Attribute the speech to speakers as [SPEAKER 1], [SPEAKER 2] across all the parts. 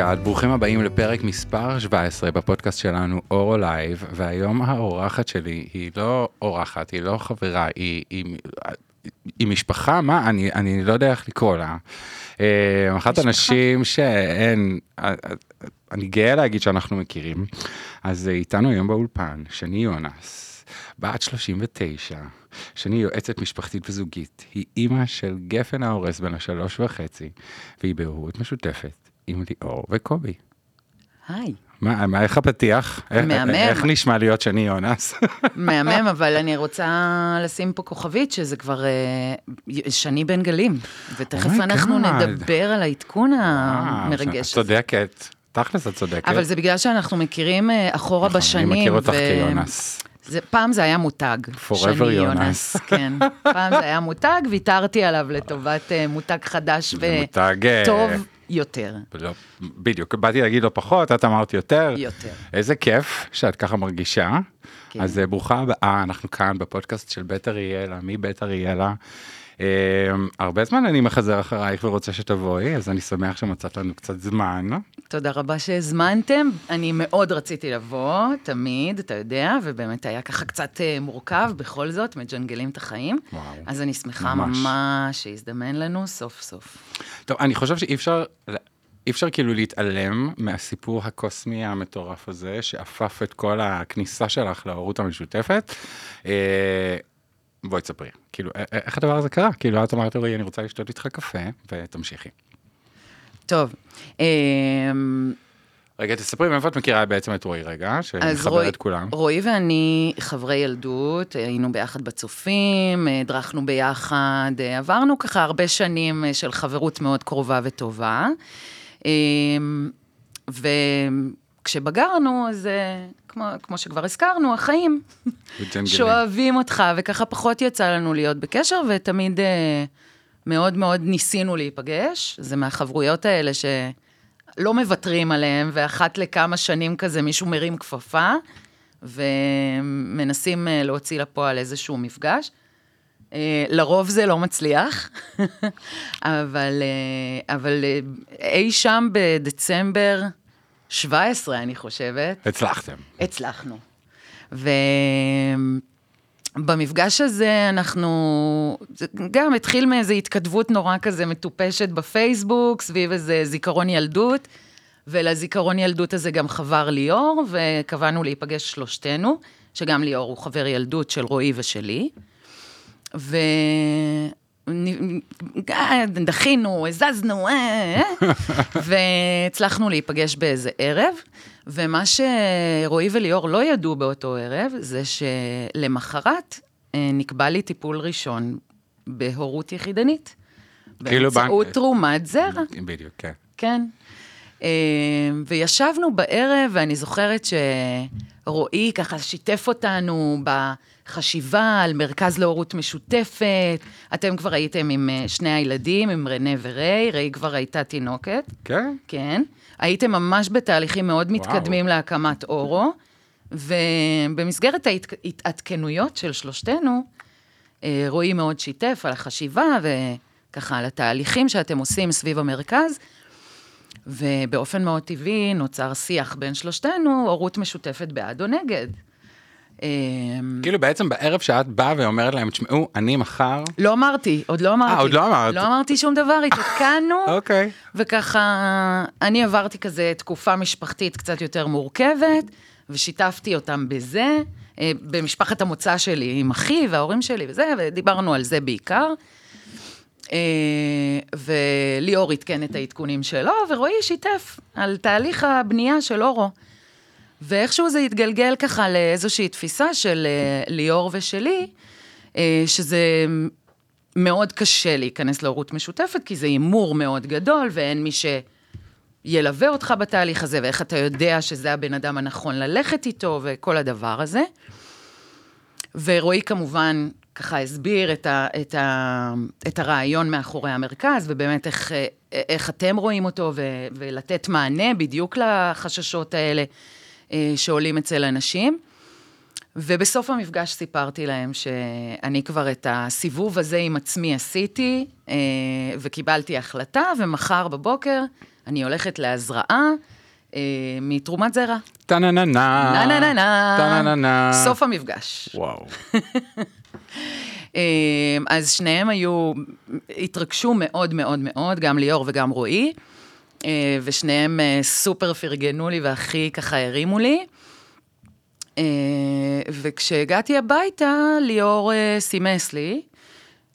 [SPEAKER 1] oh ברוכים הבאים לפרק מספר 17 בפודקאסט שלנו אורו לייב, והיום האורחת שלי היא לא אורחת, היא לא חברה, היא, היא, היא משפחה, מה? אני, אני לא יודע איך לקרוא לה. אה, אחת הנשים שאין, אני גאה להגיד שאנחנו מכירים, אז איתנו היום באולפן, שני יונס, בת 39, שני יועצת משפחתית וזוגית, היא אימא של גפן ההורס בן השלוש וחצי, והיא בהורות משותפת עם ליאור וקובי.
[SPEAKER 2] היי.
[SPEAKER 1] מה, מה, איך הפתיח?
[SPEAKER 2] מהמם.
[SPEAKER 1] איך נשמע להיות שני יונס?
[SPEAKER 2] מהמם, אבל אני רוצה לשים פה כוכבית, שזה כבר uh, שני בן גלים, ותכף
[SPEAKER 1] Oh
[SPEAKER 2] אנחנו
[SPEAKER 1] God.
[SPEAKER 2] נדבר על העדכון המרגש
[SPEAKER 1] את
[SPEAKER 2] הזה.
[SPEAKER 1] צודקת, תכלס את צודקת.
[SPEAKER 2] אבל זה בגלל שאנחנו מכירים אה, אחורה
[SPEAKER 1] נכון,
[SPEAKER 2] בשנים.
[SPEAKER 1] אני מכיר אותך
[SPEAKER 2] ו-
[SPEAKER 1] כיונס.
[SPEAKER 2] זה, פעם זה היה מותג.
[SPEAKER 1] Forever
[SPEAKER 2] שני
[SPEAKER 1] יונס.
[SPEAKER 2] כן. פעם זה היה מותג, ויתרתי עליו לטובת אה, מותג חדש
[SPEAKER 1] מותג, אה,
[SPEAKER 2] וטוב יותר.
[SPEAKER 1] לא, בדיוק, באתי להגיד לא פחות, את אמרת יותר.
[SPEAKER 2] יותר.
[SPEAKER 1] איזה כיף שאת ככה מרגישה.
[SPEAKER 2] כן.
[SPEAKER 1] אז אה, ברוכה הבאה, אנחנו כאן בפודקאסט של בית אריאלה, מבית אריאלה. אה, הרבה זמן אני מחזר אחרייך ורוצה שתבואי, אז אני שמח שמצאת לנו קצת זמן.
[SPEAKER 2] תודה רבה שהזמנתם. אני מאוד רציתי לבוא, תמיד, אתה יודע, ובאמת היה ככה קצת אה, מורכב, בכל זאת, מג'נגלים את החיים.
[SPEAKER 1] וואו,
[SPEAKER 2] אז אני שמחה
[SPEAKER 1] ממש.
[SPEAKER 2] ממש שהזדמן לנו סוף סוף.
[SPEAKER 1] טוב, אני חושב שאי אפשר, אי אפשר כאילו להתעלם מהסיפור הקוסמי המטורף הזה, שאפף את כל הכניסה שלך להורות המשותפת. אה, בואי תספרי, כאילו, איך הדבר הזה קרה? כאילו, את אמרת לי, אני רוצה לשתות איתך קפה, ותמשיכי.
[SPEAKER 2] טוב, אמ,
[SPEAKER 1] רגע, תספרי מאיפה את מכירה בעצם את רועי רגע, שמחבר את כולם.
[SPEAKER 2] רועי ואני חברי ילדות, היינו ביחד בצופים, אה, הדרכנו ביחד, אה, עברנו ככה הרבה שנים אה, של חברות מאוד קרובה וטובה. אמ, וכשבגרנו, אז אה, כמו, כמו שכבר הזכרנו, החיים. שאוהבים אותך, וככה פחות יצא לנו להיות בקשר, ותמיד אה, מאוד מאוד ניסינו להיפגש. זה מהחברויות האלה שלא מוותרים עליהן, ואחת לכמה שנים כזה מישהו מרים כפפה, ומנסים אה, להוציא לפועל איזשהו מפגש. אה, לרוב זה לא מצליח, אבל, אה, אבל אה, אי שם בדצמבר 17, אני חושבת,
[SPEAKER 1] הצלחתם.
[SPEAKER 2] הצלחנו. ובמפגש הזה אנחנו, זה גם התחיל מאיזו התכתבות נורא כזה מטופשת בפייסבוק, סביב איזה זיכרון ילדות, ולזיכרון ילדות הזה גם חבר ליאור, וקבענו להיפגש שלושתנו, שגם ליאור הוא חבר ילדות של רועי ושלי. ו... אה, דחינו, הזזנו, אה, אה, והצלחנו להיפגש באיזה ערב, ומה שרועי וליאור לא ידעו באותו ערב, זה שלמחרת אה, נקבע לי טיפול ראשון בהורות יחידנית.
[SPEAKER 1] כאילו
[SPEAKER 2] באמצעות
[SPEAKER 1] בנק-
[SPEAKER 2] תרומת זרע.
[SPEAKER 1] בדיוק, כן.
[SPEAKER 2] כן. אה, וישבנו בערב, ואני זוכרת שרועי ככה שיתף אותנו בחשיבה על מרכז להורות משותפת. אתם כבר הייתם עם אה, שני הילדים, עם רנה וריי, ריי כבר הייתה תינוקת,
[SPEAKER 1] כן?
[SPEAKER 2] כן. הייתם ממש בתהליכים מאוד מתקדמים להקמת אורו, ובמסגרת ההתעדכנויות של שלושתנו, אה, רועי מאוד שיתף על החשיבה וככה על התהליכים שאתם עושים סביב המרכז, ובאופן מאוד טבעי נוצר שיח בין שלושתנו, הורות משותפת בעד או נגד. אה,
[SPEAKER 1] כאילו בעצם בערב שאת באה ואומרת להם, תשמעו, אני מחר...
[SPEAKER 2] לא אמרתי, עוד לא אמרתי.
[SPEAKER 1] עוד לא אמרת.
[SPEAKER 2] לא אמרתי שום דבר, התעדכנו.
[SPEAKER 1] אוקיי.
[SPEAKER 2] וככה, אני עברתי כזה תקופה משפחתית קצת יותר מורכבת, ושיתפתי אותם בזה, אה, במשפחת המוצא שלי, עם אחי וההורים שלי וזה, ודיברנו על זה בעיקר. אה, וליאור עדכן את העדכונים שלו, ורועי שיתף על תהליך הבנייה של אורו. ואיכשהו זה התגלגל ככה לאיזושהי תפיסה של אה, ליאור ושלי, אה, שזה מאוד קשה להיכנס להורות משותפת, כי זה הימור מאוד גדול, ואין מי שילווה אותך בתהליך הזה, ואיך אתה יודע שזה הבן אדם הנכון ללכת איתו, וכל הדבר הזה. ורועי כמובן ככה הסביר את, ה, את, ה, את הרעיון מאחורי המרכז, ובאמת איך, איך אתם רואים אותו, ו, ולתת מענה בדיוק לחששות האלה אה, שעולים אצל אנשים. ובסוף המפגש סיפרתי להם שאני כבר את הסיבוב הזה עם עצמי עשיתי, אה, וקיבלתי החלטה, ומחר בבוקר אני הולכת להזרעה אה, מתרומת זרע.
[SPEAKER 1] טה-נה-נה-נה.
[SPEAKER 2] נה נה נה נה.
[SPEAKER 1] טה-נה-נה-נה.
[SPEAKER 2] סוף המפגש.
[SPEAKER 1] וואו.
[SPEAKER 2] אה, אז שניהם היו, התרגשו מאוד מאוד מאוד, גם ליאור וגם רועי, אה, ושניהם אה, סופר פרגנו לי והכי ככה הרימו לי. אה, וכשהגעתי הביתה, ליאור אה, סימס לי,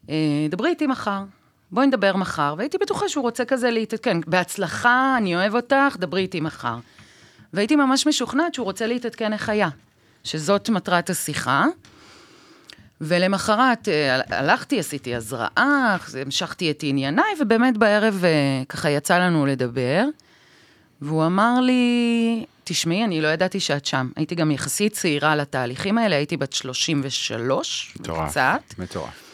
[SPEAKER 2] אה, דברי איתי מחר, בואי נדבר מחר, והייתי בטוחה שהוא רוצה כזה להתעדכן, בהצלחה, אני אוהב אותך, דברי איתי מחר. והייתי ממש משוכנעת שהוא רוצה להתעדכן איך היה, שזאת מטרת השיחה. ולמחרת אה, הלכתי, עשיתי הזרעה, המשכתי את ענייניי, ובאמת בערב אה, ככה יצא לנו לדבר. והוא אמר לי, תשמעי, אני לא ידעתי שאת שם. הייתי גם יחסית צעירה לתהליכים האלה, הייתי בת 33,
[SPEAKER 1] מטורף.
[SPEAKER 2] קצת.
[SPEAKER 1] מטורף.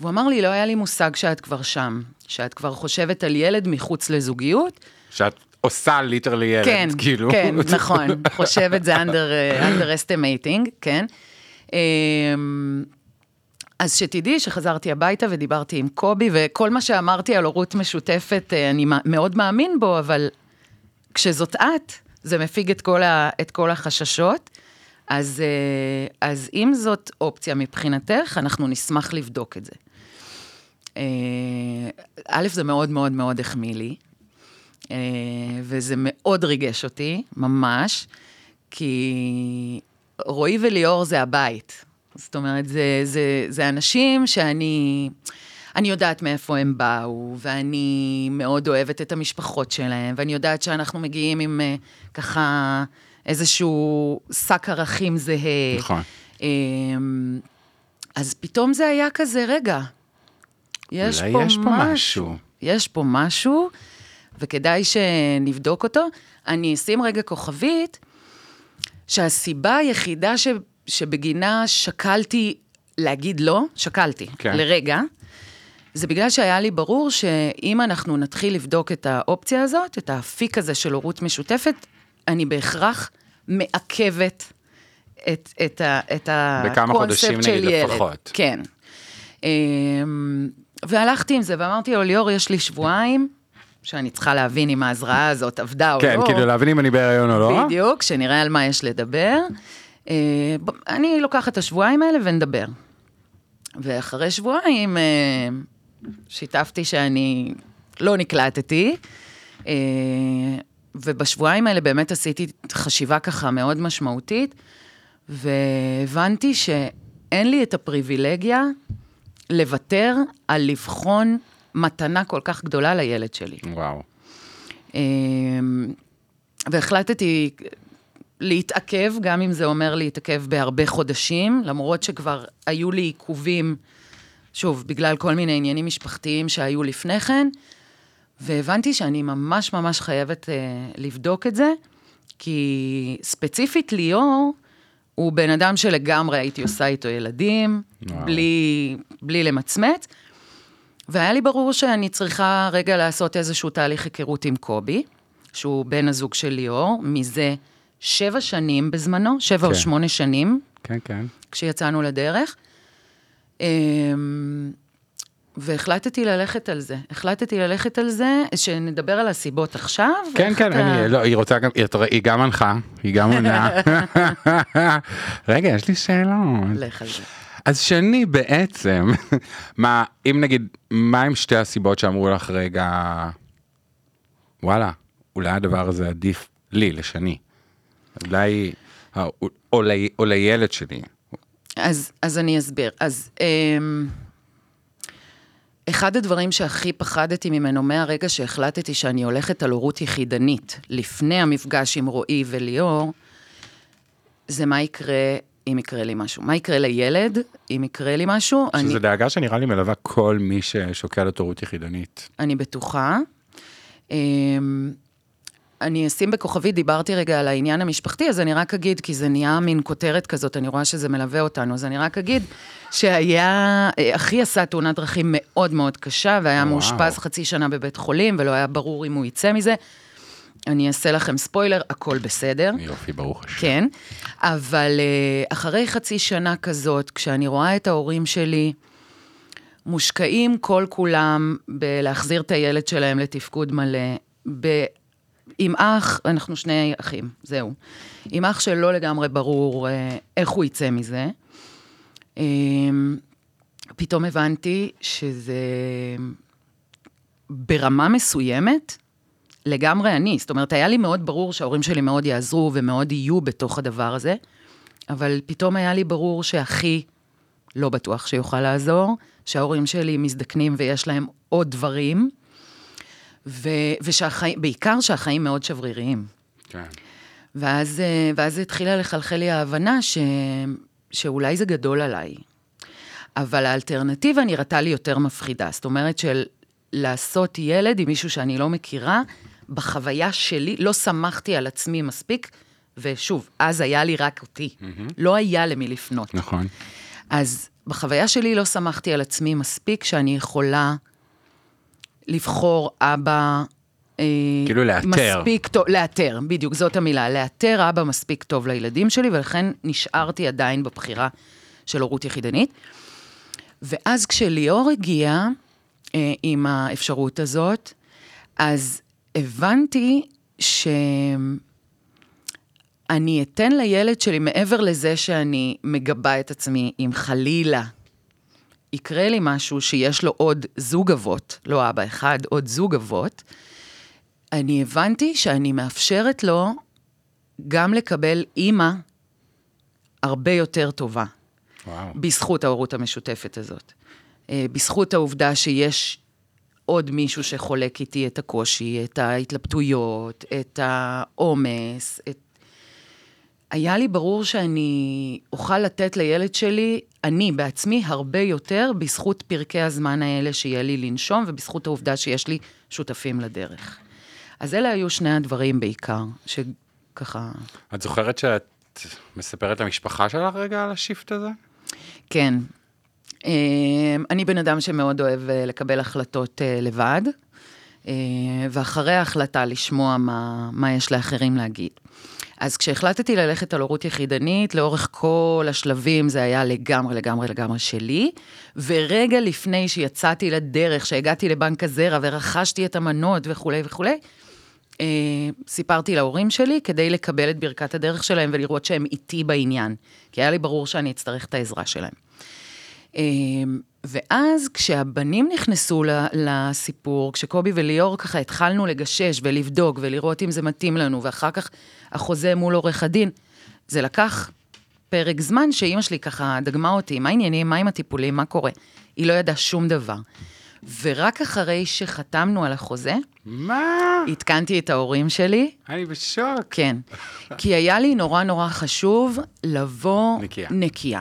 [SPEAKER 2] והוא אמר לי, לא היה לי מושג שאת כבר שם, שאת כבר חושבת על ילד מחוץ לזוגיות.
[SPEAKER 1] שאת עושה ליטרלי ילד,
[SPEAKER 2] כן,
[SPEAKER 1] כאילו.
[SPEAKER 2] כן, נכון, חושבת זה under, אה, underestimating, כן. אז שתדעי שחזרתי הביתה ודיברתי עם קובי, וכל מה שאמרתי על הורות משותפת, אה, אני מא- מאוד מאמין בו, אבל כשזאת את, זה מפיג את כל, ה, את כל החששות. אז, אה, אז אם זאת אופציה מבחינתך, אנחנו נשמח לבדוק את זה. אה, א', זה מאוד מאוד מאוד החמיא לי, וזה מאוד ריגש אותי, ממש, כי רועי וליאור זה הבית. זאת אומרת, זה, זה, זה אנשים שאני... אני יודעת מאיפה הם באו, ואני מאוד אוהבת את המשפחות שלהם, ואני יודעת שאנחנו מגיעים עם אה, ככה איזשהו שק ערכים זהה.
[SPEAKER 1] נכון.
[SPEAKER 2] אמ, אז פתאום זה היה כזה, רגע, יש פה
[SPEAKER 1] יש פה
[SPEAKER 2] משהו.
[SPEAKER 1] משהו.
[SPEAKER 2] יש פה משהו, וכדאי שנבדוק אותו. אני אשים רגע כוכבית, שהסיבה היחידה ש, שבגינה שקלתי להגיד לא, שקלתי,
[SPEAKER 1] כן.
[SPEAKER 2] לרגע, זה בגלל שהיה לי ברור שאם אנחנו נתחיל לבדוק את האופציה הזאת, את האפיק הזה של הורות משותפת, אני בהכרח מעכבת את, את, ה, את
[SPEAKER 1] בכמה חודשים,
[SPEAKER 2] הקונספט של
[SPEAKER 1] נגיד,
[SPEAKER 2] ילד.
[SPEAKER 1] לפחות.
[SPEAKER 2] כן. אמ, והלכתי עם זה, ואמרתי לו, ליאור, יש לי שבועיים, שאני צריכה להבין אם ההזרעה הזאת עבדה או
[SPEAKER 1] כן,
[SPEAKER 2] לא.
[SPEAKER 1] כאילו להבין אם אני בהיריון או לא.
[SPEAKER 2] בדיוק, שנראה על מה יש לדבר. אה, אני לוקחת את השבועיים האלה ונדבר. ואחרי שבועיים אה, שיתפתי שאני לא נקלטתי, אה, ובשבועיים האלה באמת עשיתי חשיבה ככה מאוד משמעותית, והבנתי שאין לי את הפריבילגיה לוותר על לבחון מתנה כל כך גדולה לילד שלי.
[SPEAKER 1] וואו.
[SPEAKER 2] והחלטתי להתעכב, גם אם זה אומר להתעכב בהרבה חודשים, למרות שכבר היו לי עיכובים, שוב, בגלל כל מיני עניינים משפחתיים שהיו לפני כן, והבנתי שאני ממש ממש חייבת אה, לבדוק את זה, כי ספציפית ליאור, הוא בן אדם שלגמרי הייתי עושה איתו ילדים,
[SPEAKER 1] וואו.
[SPEAKER 2] בלי, בלי למצמץ. והיה לי ברור שאני צריכה רגע לעשות איזשהו תהליך היכרות עם קובי, שהוא בן הזוג של ליאור, מזה שבע שנים בזמנו, שבע או
[SPEAKER 1] כן.
[SPEAKER 2] שמונה שנים,
[SPEAKER 1] כן, כן.
[SPEAKER 2] כשיצאנו לדרך. אמ, והחלטתי ללכת על זה. החלטתי ללכת על זה, שנדבר על הסיבות עכשיו.
[SPEAKER 1] כן, כן,
[SPEAKER 2] אתה-
[SPEAKER 1] אני, לא, היא רוצה גם, היא גם מנחה, היא גם עונה. רגע, יש לי שאלות.
[SPEAKER 2] לך על זה.
[SPEAKER 1] אז שני בעצם, מה, אם נגיד, מה עם שתי הסיבות שאמרו לך רגע, וואלה, אולי הדבר הזה עדיף לי, לשני. אולי, או, או, לי- או לילד שלי.
[SPEAKER 2] אז, אז אני אסביר. אז אמ, אחד הדברים שהכי פחדתי ממנו מהרגע שהחלטתי שאני הולכת על הורות יחידנית, לפני המפגש עם רועי וליאור, זה מה יקרה אם יקרה לי משהו. מה יקרה לילד אם יקרה לי משהו? אני,
[SPEAKER 1] שזו דאגה שנראה לי מלווה כל מי ששוקל את הורות יחידנית.
[SPEAKER 2] אני בטוחה. אמ, אני אשים בכוכבית, דיברתי רגע על העניין המשפחתי, אז אני רק אגיד, כי זה נהיה מין כותרת כזאת, אני רואה שזה מלווה אותנו, אז אני רק אגיד שהיה, אה, אחי עשה תאונת דרכים מאוד מאוד קשה, והיה
[SPEAKER 1] וואו.
[SPEAKER 2] מאושפז חצי שנה בבית חולים, ולא היה ברור אם הוא יצא מזה. אני אעשה לכם ספוילר, הכל בסדר.
[SPEAKER 1] יופי, ברוך השם.
[SPEAKER 2] כן, אבל אה, אחרי חצי שנה כזאת, כשאני רואה את ההורים שלי מושקעים כל כולם בלהחזיר את הילד שלהם לתפקוד מלא, עם אח, אנחנו שני אחים, זהו. עם אח שלא לגמרי ברור אה, איך הוא יצא מזה. אה, פתאום הבנתי שזה ברמה מסוימת, לגמרי אני. זאת אומרת, היה לי מאוד ברור שההורים שלי מאוד יעזרו ומאוד יהיו בתוך הדבר הזה, אבל פתאום היה לי ברור שאחי לא בטוח שיוכל לעזור, שההורים שלי מזדקנים ויש להם עוד דברים, ו- ושהחיים, בעיקר שהחיים מאוד שבריריים.
[SPEAKER 1] כן.
[SPEAKER 2] ואז, אה, ואז התחילה לחלחל לי ההבנה ש, שאולי זה גדול עליי. אבל האלטרנטיבה נראתה לי יותר מפחידה. זאת אומרת של לעשות ילד עם מישהו שאני לא מכירה, בחוויה שלי, לא שמחתי על עצמי מספיק, ושוב, אז היה לי רק אותי. Mm-hmm. לא היה למי לפנות.
[SPEAKER 1] נכון.
[SPEAKER 2] אז בחוויה שלי לא שמחתי על עצמי מספיק שאני יכולה לבחור אבא... אה,
[SPEAKER 1] כאילו לאתר.
[SPEAKER 2] מספיק טוב, לאתר, בדיוק, זאת המילה. לאתר אבא מספיק טוב לילדים שלי, ולכן נשארתי עדיין בבחירה של הורות יחידנית. ואז כשליאור הגיע אה, עם האפשרות הזאת, אז הבנתי שאני אתן לילד שלי, מעבר לזה שאני מגבה את עצמי, אם חלילה יקרה לי משהו שיש לו עוד זוג אבות, לא אבא אחד, עוד זוג אבות, אני הבנתי שאני מאפשרת לו גם לקבל אימא הרבה יותר טובה.
[SPEAKER 1] וואו.
[SPEAKER 2] בזכות ההורות המשותפת הזאת. אה, בזכות העובדה שיש עוד מישהו שחולק איתי את הקושי, את ההתלבטויות, את העומס, את... היה לי ברור שאני אוכל לתת לילד שלי, אני בעצמי, הרבה יותר בזכות פרקי הזמן האלה שיהיה לי לנשום, ובזכות העובדה שיש לי שותפים לדרך. אז אלה היו שני הדברים בעיקר, שככה...
[SPEAKER 1] את זוכרת שאת מספרת למשפחה שלך רגע על השיפט הזה?
[SPEAKER 2] כן. אה, אני בן אדם שמאוד אוהב אה, לקבל החלטות אה, לבד, ואחרי ההחלטה לשמוע מה, מה יש לאחרים להגיד. אז כשהחלטתי ללכת על הורות יחידנית, לאורך כל השלבים זה היה לגמרי, לגמרי, לגמרי שלי. ורגע לפני שיצאתי לדרך, שהגעתי לבנק הזרע ורכשתי את המנות וכולי וכולי, אה, סיפרתי להורים שלי כדי לקבל את ברכת הדרך שלהם ולראות שהם איתי בעניין. כי היה לי ברור שאני אצטרך את העזרה שלהם. אה, ואז כשהבנים נכנסו לסיפור, כשקובי וליאור ככה התחלנו לגשש ולבדוק ולראות אם זה מתאים לנו, ואחר כך החוזה מול עורך הדין, זה לקח פרק זמן שאימא שלי ככה דגמה אותי, מה העניינים, מה עם הטיפולים, מה קורה? היא לא ידעה שום דבר. ורק אחרי שחתמנו על החוזה,
[SPEAKER 1] מה?
[SPEAKER 2] עדכנתי את ההורים שלי.
[SPEAKER 1] אני בשוק.
[SPEAKER 2] כן. כי היה לי נורא נורא חשוב לבוא
[SPEAKER 1] נקייה.
[SPEAKER 2] נקייה.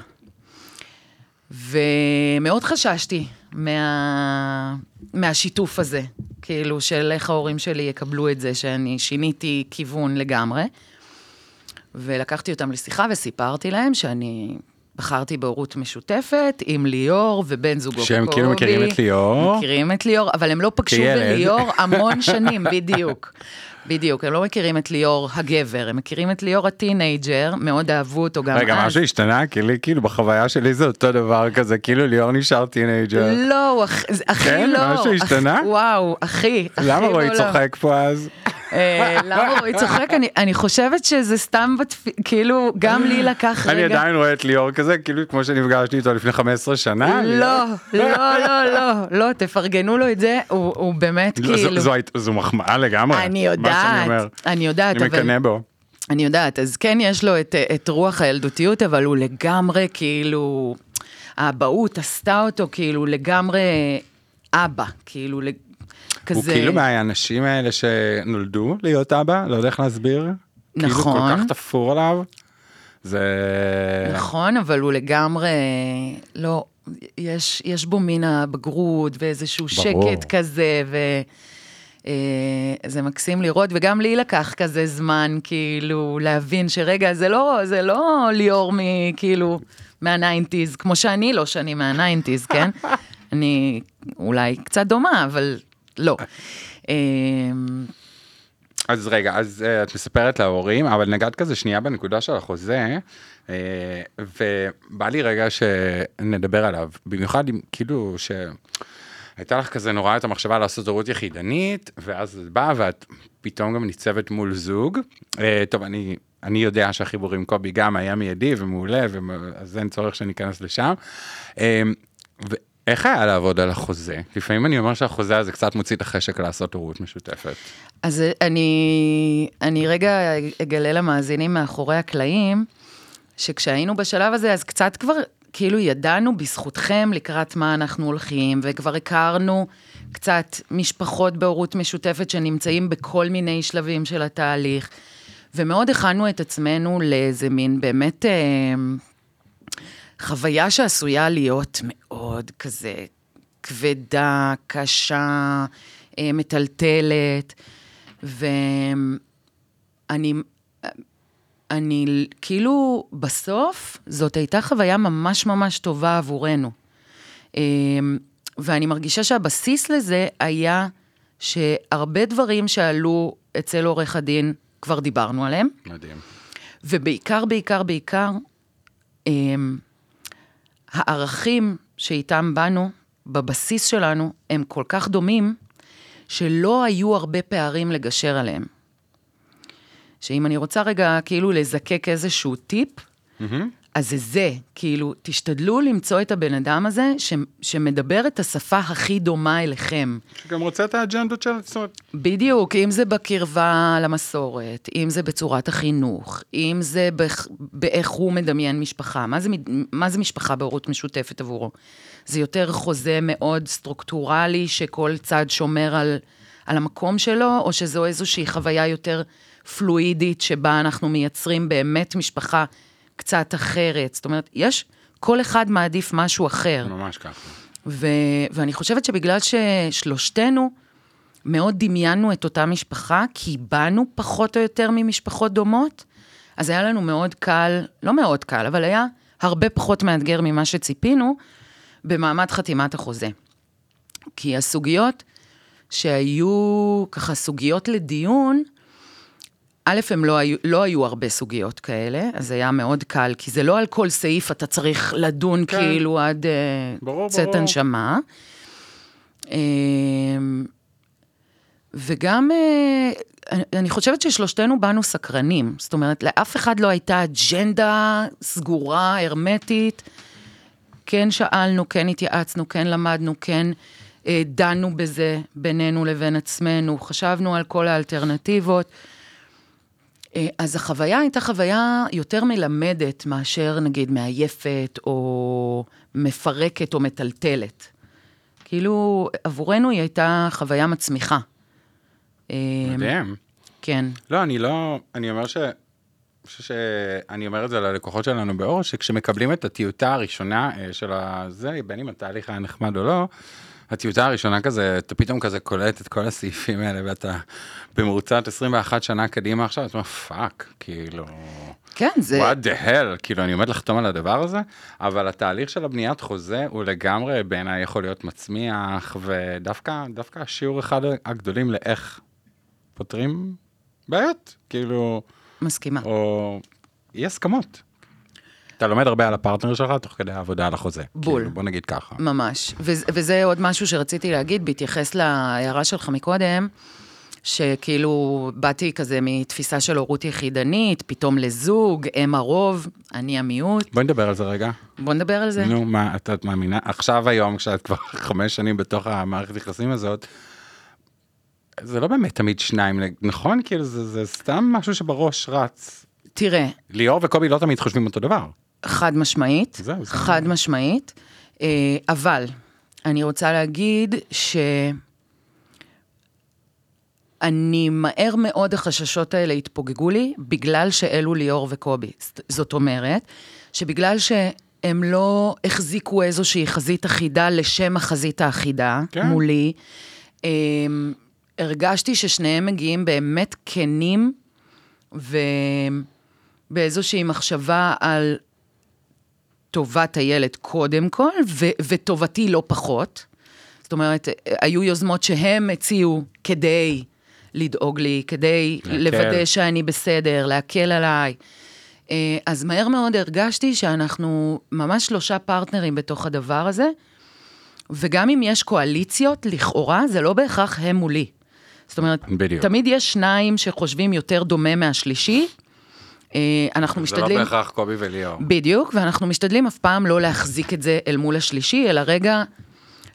[SPEAKER 2] ומאוד חששתי מה... מהשיתוף הזה, כאילו, של איך ההורים שלי יקבלו את זה, שאני שיניתי כיוון לגמרי. ולקחתי אותם לשיחה וסיפרתי להם שאני בחרתי בהורות משותפת עם ליאור ובן זוגו קובי.
[SPEAKER 1] שהם כאילו מכירים את ליאור.
[SPEAKER 2] מכירים את ליאור, אבל הם לא פגשו
[SPEAKER 1] כילד.
[SPEAKER 2] בליאור המון שנים, בדיוק. בדיוק, הם לא מכירים את ליאור הגבר, הם מכירים את ליאור ה teenager, מאוד אהבו אותו גם
[SPEAKER 1] רגע,
[SPEAKER 2] אז.
[SPEAKER 1] משהו השתנה? כי לי, כאילו, בחוויה שלי זה אותו דבר כזה, כאילו ליאור נשאר teenager.
[SPEAKER 2] לא, אח- אחי
[SPEAKER 1] כן?
[SPEAKER 2] לא.
[SPEAKER 1] משהו
[SPEAKER 2] אח-
[SPEAKER 1] השתנה?
[SPEAKER 2] וואו, אחי, אחי
[SPEAKER 1] למה רועי
[SPEAKER 2] בעולם.
[SPEAKER 1] צוחק פה אז?
[SPEAKER 2] אה, למה רועי צוחק? אני- אני חושבת שזה סתם, כאילו, גם לי לקח
[SPEAKER 1] אני
[SPEAKER 2] רגע.
[SPEAKER 1] עדיין רואה את ליאור כזה, כאילו כמו שנפגשתי איתו לפני 15 שנה.
[SPEAKER 2] לא, לא, לא, לא, לא, תפרגנו לו את זה, הוא הוא באמת כאילו...
[SPEAKER 1] זו מחמאה לגמרי.
[SPEAKER 2] אני. יודעת, אני יודעת,
[SPEAKER 1] אני
[SPEAKER 2] אבל...
[SPEAKER 1] מקנא בו.
[SPEAKER 2] אני יודעת, אז כן יש לו את, את רוח הילדותיות, אבל הוא לגמרי כאילו, האבהות עשתה אותו כאילו לגמרי אבא, כאילו לג-
[SPEAKER 1] הוא
[SPEAKER 2] כזה...
[SPEAKER 1] כאילו מהאנשים האלה שנולדו להיות אבא, לא יודע איך להסביר. כאילו
[SPEAKER 2] נכון.
[SPEAKER 1] כל כך תפור עליו. זה...
[SPEAKER 2] נכון, אבל הוא לגמרי, לא, יש, יש בו מין הבגרות ואיזשהו
[SPEAKER 1] ברור.
[SPEAKER 2] שקט כזה, ו... אה, זה מקסים לראות, וגם לי לקח כזה זמן, כאילו, להבין שרגע, זה לא, זה לא ליאור מכאילו, מהניינטיז, כמו שאני לא שני מה nineties, כן? אני אולי קצת דומה, אבל לא. אה,
[SPEAKER 1] אז רגע, אז אה, את מספרת להורים, אבל נגעת כזה שנייה בנקודה של החוזה, אה, ובא לי רגע שנדבר עליו, במיוחד אם כאילו ש... הייתה לך כזה נורא את המחשבה לעשות הורות יחידנית, ואז את באה ואת פתאום גם ניצבת מול זוג. אה, טוב, אני, אני יודע שהחיבור עם קובי גם היה מיידי ומעולה, אז אין צורך שניכנס לשם. אה, ואיך היה לעבוד על החוזה? לפעמים אני אומר שהחוזה הזה קצת מוציא את החשק לעשות הורות משותפת.
[SPEAKER 2] אז אני, אני רגע אגלה למאזינים מאחורי הקלעים, שכשהיינו בשלב הזה, אז קצת כבר כאילו ידענו בזכותכם לקראת מה אנחנו הולכים, וכבר הכרנו קצת משפחות בהורות משותפת שנמצאים בכל מיני שלבים של התהליך, ומאוד הכנו את עצמנו לאיזה מין באמת אה, חוויה שעשויה להיות מאוד כזה כבדה, קשה, אה, מטלטלת, ואני אני, כאילו, בסוף, זאת הייתה חוויה ממש ממש טובה עבורנו. אמ, ואני מרגישה שהבסיס לזה היה שהרבה דברים שעלו אצל עורך הדין, כבר דיברנו עליהם.
[SPEAKER 1] מדהים.
[SPEAKER 2] ובעיקר, בעיקר, בעיקר, אמ, הערכים שאיתם באנו, בבסיס שלנו, הם כל כך דומים, שלא היו הרבה פערים לגשר עליהם. שאם אני רוצה רגע כאילו לזקק איזשהו טיפ, אמ-הממ. אז זה זה, כאילו, תשתדלו למצוא את הבן אדם הזה ש, שמדבר את השפה הכי דומה אליכם.
[SPEAKER 1] שגם רוצה את האג'נדות של.
[SPEAKER 2] בדיוק, אם זה בקרבה למסורת, אם זה בצורת החינוך, אם זה באיך, באיך הוא מדמיין משפחה. מה זה, מה זה משפחה בהורות משותפת עבורו? זה יותר חוזה מאוד סטרוקטורלי, שכל צד שומר על, על המקום שלו, או שזו איזושהי חוויה יותר... פלואידית, שבה אנחנו מייצרים באמת משפחה קצת אחרת. זאת אומרת, יש, כל אחד מעדיף משהו אחר.
[SPEAKER 1] ממש ככה.
[SPEAKER 2] ו- ואני חושבת שבגלל ששלושתנו מאוד דמיינו את אותה משפחה, כי באנו פחות או יותר ממשפחות דומות, אז היה לנו מאוד קל, לא מאוד קל, אבל היה הרבה פחות מאתגר ממה שציפינו, במעמד חתימת החוזה. כי הסוגיות שהיו ככה סוגיות לדיון, א', הם לא היו, לא היו הרבה סוגיות כאלה, אז זה היה מאוד קל, כי זה לא על כל סעיף אתה צריך לדון כן. כאילו עד אה, ברור, צאת ברור. הנשמה. אמ, וגם, אה, אני חושבת ששלושתנו באנו סקרנים. זאת אומרת, לאף אחד לא הייתה אג'נדה סגורה, הרמטית. כן שאלנו, כן התייעצנו, כן למדנו, כן אה, דנו בזה בינינו לבין עצמנו, חשבנו על כל האלטרנטיבות. אה, אז החוויה הייתה חוויה יותר מלמדת מאשר נגיד מעייפת או מפרקת או מטלטלת. כאילו, עבורנו היא הייתה חוויה מצמיחה.
[SPEAKER 1] אה, מדהים.
[SPEAKER 2] כן.
[SPEAKER 1] לא, אני לא, אני אומר ש... חושב שאני אומר את זה ללקוחות שלנו באור, שכשמקבלים את הטיוטה הראשונה אה, של הזה, בין אם התהליך היה נחמד או לא, הטיוטה הראשונה כזה, אתה פתאום כזה קולט את כל הסעיפים האלה, ואתה מריץ את 21 שנה קדימה עכשיו, אתה אומר, fuck, כאילו...
[SPEAKER 2] כן, זה...
[SPEAKER 1] what the hell, כאילו, אני עומד לחתום על הדבר הזה, אבל התהליך של הבניית חוזה הוא לגמרי בעיניי יכול להיות מצמיח, ודווקא, דווקא השיעור אחד הגדולים לאיך פותרים בעיות, כאילו...
[SPEAKER 2] מסכימה.
[SPEAKER 1] או אי הסכמות. אתה לומד הרבה על הפרטנר שלך תוך כדי העבודה על החוזה.
[SPEAKER 2] בול.
[SPEAKER 1] כאילו, בוא נגיד ככה.
[SPEAKER 2] ממש. וזה, וזה עוד משהו שרציתי להגיד, בהתייחס להערה שלך מקודם, שכאילו באתי כזה מתפיסה של הורות יחידנית, פתאום לזוג, אם הרוב, אני המיעוט.
[SPEAKER 1] בואי נדבר על זה רגע.
[SPEAKER 2] בוא נדבר על זה.
[SPEAKER 1] נו, מה, את, את מאמינה? עכשיו היום, כשאת כבר חמש שנים בתוך המערכת יחסים הזאת, זה לא באמת תמיד שניים, נכון? כאילו, זה, זה סתם משהו שבראש רץ.
[SPEAKER 2] תראה.
[SPEAKER 1] ליאור וקובי לא תמיד חושבים אותו דבר.
[SPEAKER 2] חד משמעית.
[SPEAKER 1] זהו, זה
[SPEAKER 2] חד זה. משמעית. אה, אבל, אני רוצה להגיד ש... אני מהר מאוד החששות האלה התפוגגו לי, בגלל שאלו ליאור וקובי. זאת אומרת, שבגלל שהם לא החזיקו איזושהי חזית אחידה לשם החזית האחידה כן. מולי, הם, הרגשתי ששניהם מגיעים באמת כנים, ובאיזושהי מחשבה על טובת הילד קודם כל, ו- וטובתי לא פחות. זאת אומרת, היו יוזמות שהם הציעו כדי לדאוג לי, כדי להקל. לוודא שאני בסדר, להקל עליי. אה, אז מהר מאוד הרגשתי שאנחנו ממש שלושה פרטנרים בתוך הדבר הזה, וגם אם יש קואליציות, לכאורה, זה לא בהכרח הם מולי. זאת אומרת,
[SPEAKER 1] בדיוק.
[SPEAKER 2] תמיד יש שניים שחושבים יותר דומה מהשלישי. אה, אנחנו
[SPEAKER 1] זה לא
[SPEAKER 2] משתדלים...
[SPEAKER 1] בהכרח קובי וליאור.
[SPEAKER 2] בדיוק, ואנחנו משתדלים אף פעם לא להחזיק את זה אל מול השלישי, אלא רגע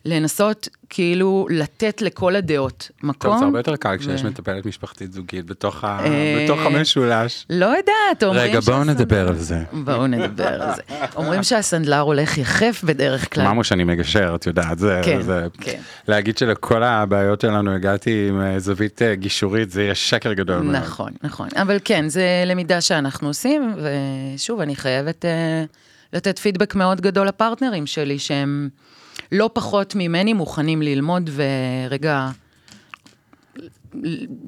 [SPEAKER 2] לנסות כאילו לתת לכל הדעות מקום.
[SPEAKER 1] טוב, זה הרבה יותר קל כשיש
[SPEAKER 2] ו-
[SPEAKER 1] מטפלת משפחתית זוגית בתוך ה-
[SPEAKER 2] אה,
[SPEAKER 1] בתוך המשולש.
[SPEAKER 2] לא יודעת, אומרים
[SPEAKER 1] רגע, בואו נדבר על זה.
[SPEAKER 2] בואו נדבר על זה. אומרים שהסנדלר הולך יחף בדרך כלל.
[SPEAKER 1] אמרנו שאני מגשר, את יודעת, זה,
[SPEAKER 2] כן,
[SPEAKER 1] זה,
[SPEAKER 2] כן.
[SPEAKER 1] להגיד שלכל הבעיות שלנו הגעתי עם אה, זווית אה, גישורית, זה יהיה שקר גדול מאוד.
[SPEAKER 2] נכון, נכון. אבל כן, זה למידה שאנחנו עושים, ושוב, אני חייבת לתת פידבק מאוד גדול לפרטנרים שלי, שהם לא פחות ממני מוכנים ללמוד ורגע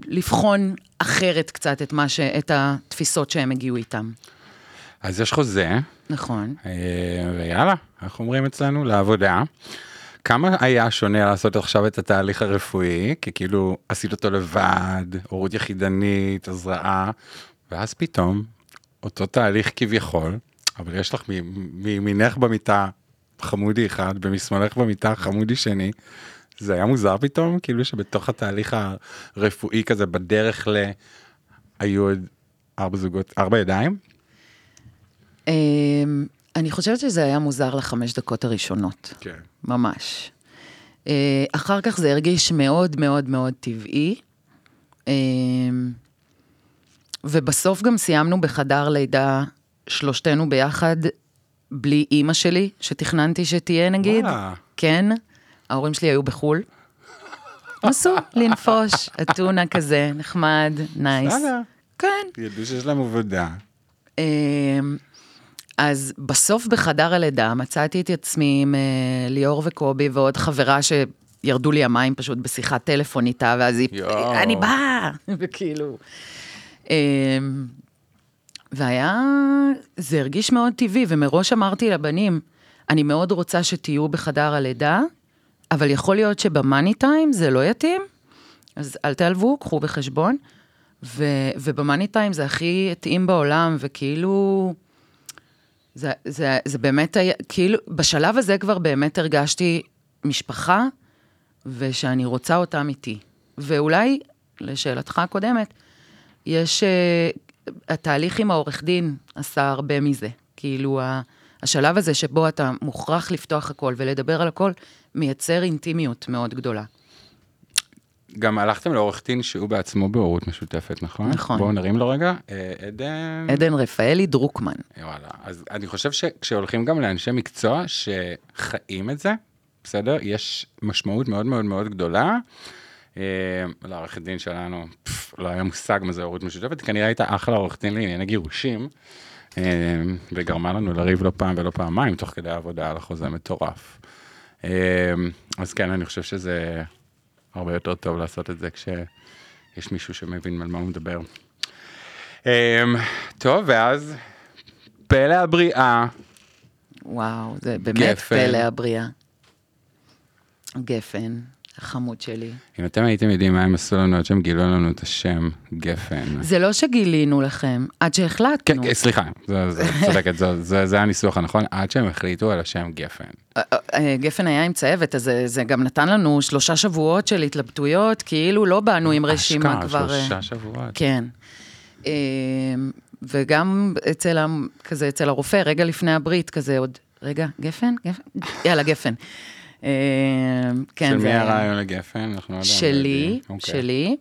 [SPEAKER 2] לבחון אחרת קצת את, ש... את התפיסות שהם הגיעו איתם.
[SPEAKER 1] אז יש חוזה,
[SPEAKER 2] נכון.
[SPEAKER 1] אה, ויאללה, איך אומרים אצלנו? לעבודה. כמה היה שונה לעשות עכשיו את התהליך הרפואי, כי כאילו עשית אותו לבד, הורות יחידנית, הזרעה, ואז פתאום, אותו תהליך כביכול, אבל יש לך מימינך במיטה חמודי אחד, ומשמאלך במיטה חמודי שני, זה היה מוזר פתאום, כאילו שבתוך התהליך הרפואי כזה, בדרך ל... היו עוד ארבע זוגות, ארבע ידיים?
[SPEAKER 2] אמ, אני חושבת שזה היה מוזר לחמש דקות הראשונות.
[SPEAKER 1] כן.
[SPEAKER 2] ממש. אה, אחר כך זה הרגיש מאוד מאוד מאוד טבעי. אה, ובסוף גם סיימנו בחדר לידה שלושתנו ביחד, בלי אימא שלי, שתכננתי שתהיה נגיד.
[SPEAKER 1] וואלה.
[SPEAKER 2] כן, ההורים שלי היו בחו"ל. נסו לנפוש, אתונה כזה, נחמד, נייס.
[SPEAKER 1] בסדר.
[SPEAKER 2] כן.
[SPEAKER 1] ידעו שיש להם עבודה.
[SPEAKER 2] אמ, אז בסוף בחדר הלידה מצאתי את עצמי עם אה, ליאור וקובי ועוד חברה שירדו לי המים פשוט בשיחת טלפון איתה, ואז היא. אני באה, וכאילו. והיה, זה הרגיש מאוד טבעי, ומראש אמרתי לבנים, אני מאוד רוצה שתהיו בחדר הלידה, אבל יכול להיות שבמאני טיים זה לא יתאים, אז אל תעלבו, קחו בחשבון. ו- ובמאני טיים זה הכי התאים בעולם, וכאילו... זה, זה, זה באמת היה, כאילו, בשלב הזה כבר באמת הרגשתי משפחה, ושאני רוצה אותם איתי. ואולי, לשאלתך הקודמת, יש... התהליך עם העורך דין עשה הרבה מזה. כאילו, השלב הזה שבו אתה מוכרח לפתוח הכל ולדבר על הכל, מייצר אינטימיות מאוד גדולה.
[SPEAKER 1] גם הלכתם לעורך דין שהוא בעצמו בהורות משותפת, נכון?
[SPEAKER 2] נכון.
[SPEAKER 1] בואו נרים לו רגע. אה, עדן...
[SPEAKER 2] עדן רפאלי דרוקמן.
[SPEAKER 1] וואלה. אז אני חושב שכשהולכים גם לאנשי מקצוע שחיים את זה, בסדר? יש משמעות מאוד מאוד מאוד גדולה. אה, לעורכת דין שלנו, פף, לא היה מושג מה זה הורות משותפת, כנראה הייתה אחלה עורך דין לענייני גירושים, אה, וגרמה לנו לריב לא פעם ולא פעמיים תוך כדי העבודה על החוזה מטורף. אה, אז כן, אני חושב שזה הרבה יותר טוב לעשות את זה כשיש מישהו שמבין על מה הוא מדבר. טוב, ואז פלא הבריאה,
[SPEAKER 2] וואו, זה באמת
[SPEAKER 1] גפן.
[SPEAKER 2] פלא הבריאה. גפן, החמוד שלי.
[SPEAKER 1] אם אתם הייתם יודעים מה הם עשו לנו עד שהם גילו לנו את השם גפן.
[SPEAKER 2] זה לא שגילינו לכם, עד שהחלטנו.
[SPEAKER 1] כן, סליחה, זה- זה- צודקת, זה- זה זה הניסוח הנכון, עד שהם החליטו על השם גפן.
[SPEAKER 2] אה, אה, גפן היה עם צוות, אז זה- זה גם נתן לנו שלושה שבועות של התלבטויות, כאילו לא באנו עם רשימה
[SPEAKER 1] אשכרה,
[SPEAKER 2] כבר... אה,
[SPEAKER 1] שלושה שבועות.
[SPEAKER 2] כן. אה, וגם אצל, כזה, אצל הרופא, רגע לפני הברית, כזה עוד, רגע, גפן? גפן? יאללה, גפן. אה, כן,
[SPEAKER 1] של מי הרעיון לגפן? אנחנו לא יודעים.
[SPEAKER 2] שלי,
[SPEAKER 1] אוקיי.
[SPEAKER 2] שלי.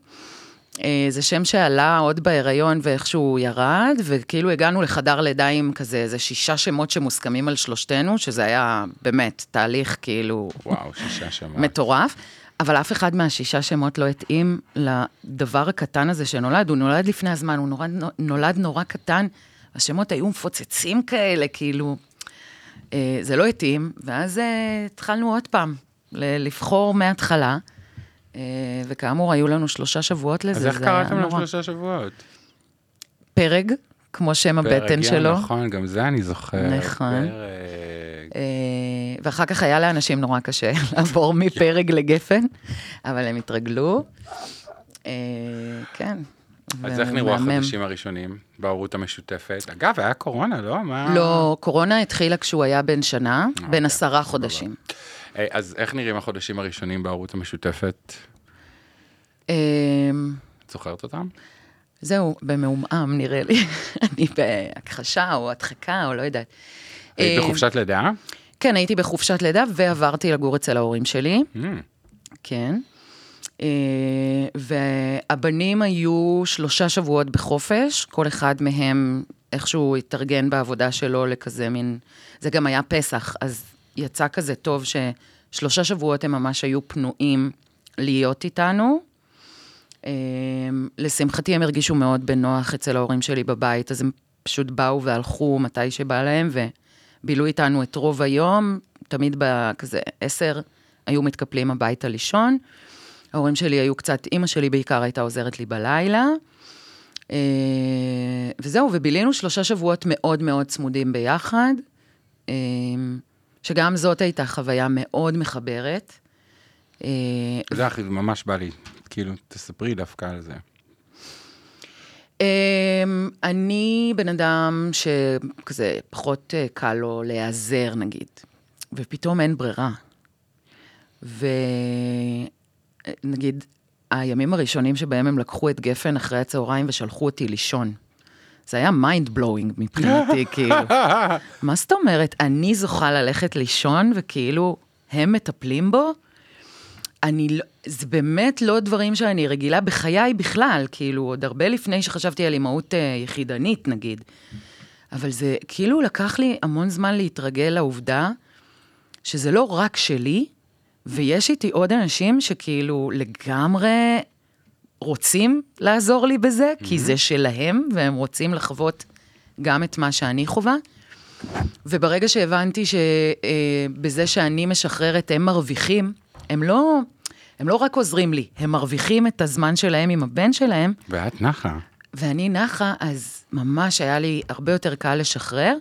[SPEAKER 2] אה, זה שם שעלה עוד בהיריון ואיכשהו ירד, וכאילו הגענו לחדר לידה עם כזה איזה שישה שמות שמוסכמים על שלושתנו, שזה היה באמת תהליך כאילו
[SPEAKER 1] וואו, שישה שמות.
[SPEAKER 2] מטורף. אבל אף אחד מהשישה שמות לא התאים לדבר הקטן הזה שנולד, הוא נולד לפני הזמן, הוא נולד, נולד נורא קטן, השמות היו מפוצצים כאלה, כאילו, זה לא התאים, ואז אה, התחלנו עוד פעם לבחור מההתחלה, אה, וכאמור, היו לנו שלושה שבועות לזה,
[SPEAKER 1] אז איך
[SPEAKER 2] זה היה
[SPEAKER 1] קראתם לו
[SPEAKER 2] נורא.
[SPEAKER 1] שלושה שבועות?
[SPEAKER 2] פרג, כמו שם הבטן שלו.
[SPEAKER 1] נכון, גם זה אני זוכר.
[SPEAKER 2] נכון. אה, ואחר כך היה לאנשים נורא קשה לעבור מפרג לגפן, אבל הם התרגלו. אה, כן.
[SPEAKER 1] אז איך נראו. החודשים הראשונים בהורות המשותפת? אגב, היה קורונה, לא? מה?
[SPEAKER 2] לא, קורונה התחילה כשהוא היה בן שנה, בן
[SPEAKER 1] אוקיי,
[SPEAKER 2] עשרה חודשים.
[SPEAKER 1] אה, אז איך נראים החודשים הראשונים בהורות המשותפת?
[SPEAKER 2] אמ,
[SPEAKER 1] את זוכרת אותם?
[SPEAKER 2] זהו, במעומעם נראה לי. אני בהכחשה או הדחקה או לא יודעת.
[SPEAKER 1] היית
[SPEAKER 2] אמ,
[SPEAKER 1] בחופשת לידה?
[SPEAKER 2] כן, הייתי בחופשת לידה ועברתי לגור אצל ההורים שלי.
[SPEAKER 1] Mm,
[SPEAKER 2] כן. אה, והבנים היו שלושה שבועות בחופש, כל אחד מהם איכשהו התארגן בעבודה שלו לכזה מין... זה גם היה פסח, אז יצא כזה טוב ששלושה שבועות הם ממש היו פנויים להיות איתנו. אה, לשמחתי הם הרגישו מאוד בנוח אצל ההורים שלי בבית, אז הם פשוט באו והלכו מתי שבא להם, ובילו איתנו את רוב היום, תמיד בכזה עשר היו מתקפלים הביתה לישון. ההורים שלי היו קצת, אימא שלי בעיקר הייתה עוזרת לי בלילה. אה, וזהו, ובילינו שלושה שבועות מאוד מאוד צמודים ביחד, אה, שגם זאת הייתה חוויה מאוד מחברת. אה,
[SPEAKER 1] זה אחי, ממש בא לי, כאילו, תספרי דווקא על זה.
[SPEAKER 2] אני בן אדם שכזה פחות קל לו להיעזר נגיד, ופתאום אין ברירה. ונגיד, הימים הראשונים שבהם הם לקחו את גפן אחרי הצהריים ושלחו אותי לישון. זה היה mind blowing מבחינתי, כאילו. מה זאת אומרת, אני זוכה ללכת לישון וכאילו הם מטפלים בו? אני לא, זה באמת לא דברים שאני רגילה בחיי בכלל, כאילו, עוד הרבה לפני שחשבתי על אימהות אה, יחידנית, נגיד. אבל זה כאילו לקח לי המון זמן להתרגל לעובדה שזה לא רק שלי, ויש איתי עוד אנשים שכאילו לגמרי רוצים לעזור לי בזה, כי זה שלהם, והם רוצים לחוות גם את מה שאני חווה. וברגע שהבנתי שבזה שאני משחררת הם מרוויחים, הם לא, הם לא רק עוזרים לי, הם מרוויחים את הזמן שלהם עם הבן שלהם,
[SPEAKER 1] ואת נחה.
[SPEAKER 2] ואני נחה, אז ממש היה לי הרבה יותר קל לשחרר.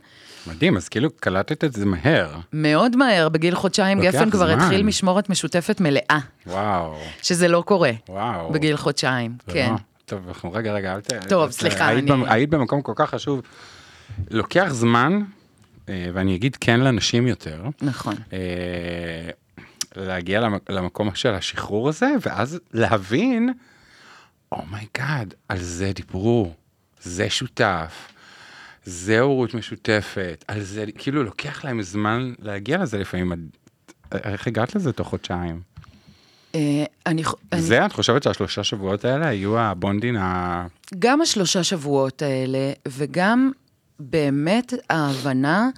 [SPEAKER 1] מדהים, אז כאילו קלטת את זה מהר.
[SPEAKER 2] מאוד מהר, בגיל חודשיים גפן כבר
[SPEAKER 1] זמן.
[SPEAKER 2] התחיל משמורת משותפת מלאה,
[SPEAKER 1] וואו,
[SPEAKER 2] שזה לא קורה
[SPEAKER 1] וואו.
[SPEAKER 2] בגיל חודשיים, כן.
[SPEAKER 1] לא- טוב, אנחנו רגע, רגע, אל ת...
[SPEAKER 2] טוב,
[SPEAKER 1] את-
[SPEAKER 2] סליחה,
[SPEAKER 1] היית,
[SPEAKER 2] אני-
[SPEAKER 1] במ- היית במקום כל כך חשוב. לוקח זמן, אה, ואני אגיד כן לנשים יותר,
[SPEAKER 2] נכון.
[SPEAKER 1] אה, להגיע למק- למקום של השחרור הזה, ואז להבין, oh my god, על זה דיברו, זה שותף, זה הורות משותפת, על זה, כאילו לוקח להם זמן להגיע לזה לפעמים. איך הגעת לזה תוך חודשיים?
[SPEAKER 2] אה, אני, ח- אני,
[SPEAKER 1] זה, את חושבת שהשלושה שבועות האלה היו הבונדין ה...
[SPEAKER 2] גם השלושה שבועות האלה, וגם באמת ההבנה,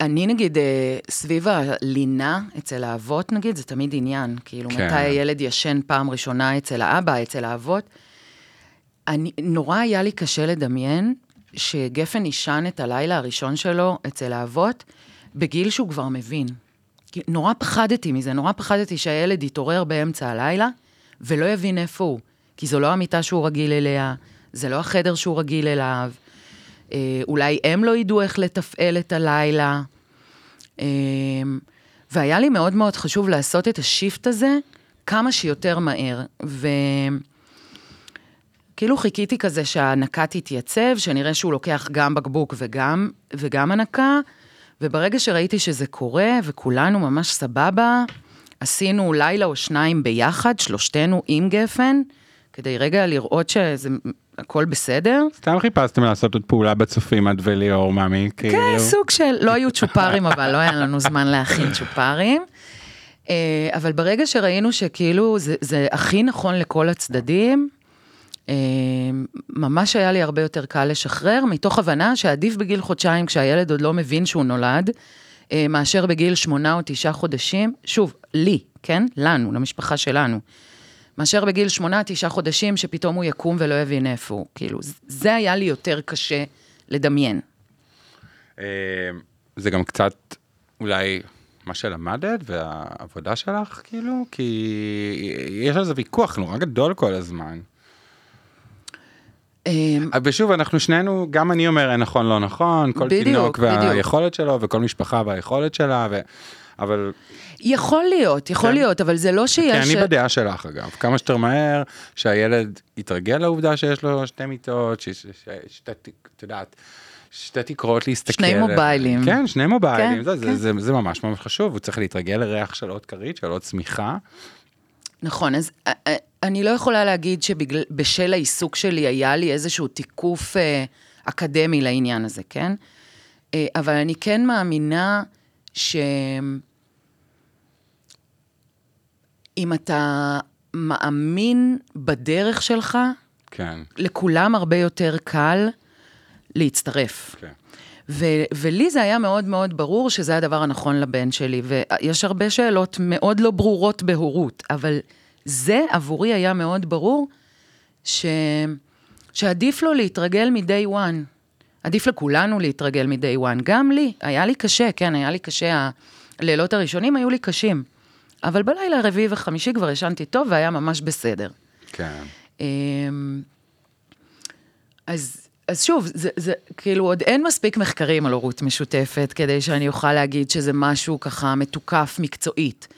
[SPEAKER 2] אני נגיד, אה, סביב הלינה אצל האבות נגיד, זה תמיד עניין. כאילו.
[SPEAKER 1] כן.
[SPEAKER 2] מתי הילד ישן פעם ראשונה אצל האבא, אצל האבות. אני, נורא היה לי קשה לדמיין שגפן יישן את הלילה הראשון שלו אצל האבות, בגיל שהוא כבר מבין. נורא פחדתי מזה, נורא פחדתי שהילד יתעורר באמצע הלילה ולא יבין איפה הוא. כי זו לא המיטה שהוא רגיל אליה, זה לא החדר שהוא רגיל אליו. אה, אולי הם לא ידעו איך לתפעל את הלילה. אה, והיה לי מאוד מאוד חשוב לעשות את השיפט הזה כמה שיותר מהר. וכאילו חיכיתי כזה שההנקה תתייצב, שנראה שהוא לוקח גם בקבוק וגם, וגם הנקה, וברגע שראיתי שזה קורה וכולנו ממש סבבה, עשינו לילה או שניים ביחד, שלושתנו עם גפן, כדי רגע לראות שזה הכל בסדר.
[SPEAKER 1] סתם חיפשתם לעשות עוד פעולה בצופים, את וליאור, מאמי, כאילו.
[SPEAKER 2] כן, סוג של, לא היו צ'ופרים, אבל לא היה לנו זמן להכין צ'ופרים. אה, אבל ברגע שראינו שכאילו זה, זה הכי נכון לכל הצדדים, ממש היה לי הרבה יותר קל לשחרר, מתוך הבנה שעדיף בגיל חודשיים, כשהילד עוד לא מבין שהוא נולד, אה, מאשר בגיל שמונה או תשעה חודשים, שוב, לי, כן? לנו, למשפחה שלנו. מאשר בגיל שמונה, תשעה חודשים, שפתאום הוא יקום ולא יבין איפה הוא. כאילו, זה היה לי יותר קשה לדמיין.
[SPEAKER 1] אה, זה גם קצת אולי מה שלמדת והעבודה שלך, כאילו, כי יש על זה ויכוח נורא גדול כל הזמן.
[SPEAKER 2] אמ,
[SPEAKER 1] ושוב, אנחנו שנינו, גם אני אומר נכון, לא נכון, כל
[SPEAKER 2] בדיוק,
[SPEAKER 1] תינוק
[SPEAKER 2] בדיוק.
[SPEAKER 1] והיכולת שלו, וכל משפחה והיכולת שלה, ו... אבל
[SPEAKER 2] יכול להיות, יכול
[SPEAKER 1] כן.
[SPEAKER 2] להיות, אבל זה לא שיש...
[SPEAKER 1] אני בדעה שלך אגב, כמה שיותר מהר שהילד יתרגל לעובדה שיש לו שתי מיטות, שתי- את יודעת, שתי תקרות להסתכל.
[SPEAKER 2] שני מוביילים.
[SPEAKER 1] כן, שני מוביילים,
[SPEAKER 2] כן,
[SPEAKER 1] זה, זה,
[SPEAKER 2] כן.
[SPEAKER 1] זה, זה ממש ממש חשוב, הוא צריך להתרגל לריח של עוד כרית, של עוד צמיחה.
[SPEAKER 2] נכון, אז אה, אה, אני לא יכולה להגיד שבשל העיסוק שלי היה לי איזשהו תיקוף אה, אקדמי לעניין הזה, כן? אבל אני כן מאמינה שאם אתה מאמין בדרך שלך,
[SPEAKER 1] כן,
[SPEAKER 2] לכולם הרבה יותר קל להצטרף.
[SPEAKER 1] כן.
[SPEAKER 2] ו- ולי זה היה מאוד מאוד ברור שזה הדבר הנכון לבן שלי, ויש הרבה שאלות מאוד לא ברורות בהורות, אבל זה עבורי היה מאוד ברור ש... שעדיף לו להתרגל מ-day one. עדיף לכולנו להתרגל מ-day one. גם לי, היה לי קשה, כן, היה לי קשה, הלילות הראשונים היו לי קשים. אבל בלילה הרביעי וחמישי כבר ישנתי טוב והיה ממש בסדר.
[SPEAKER 1] כן.
[SPEAKER 2] אמ, אז, אז שוב, זה, זה כאילו עוד אין מספיק מחקרים על הורות משותפת כדי שאני אוכל להגיד שזה משהו ככה מתוקף מקצועית.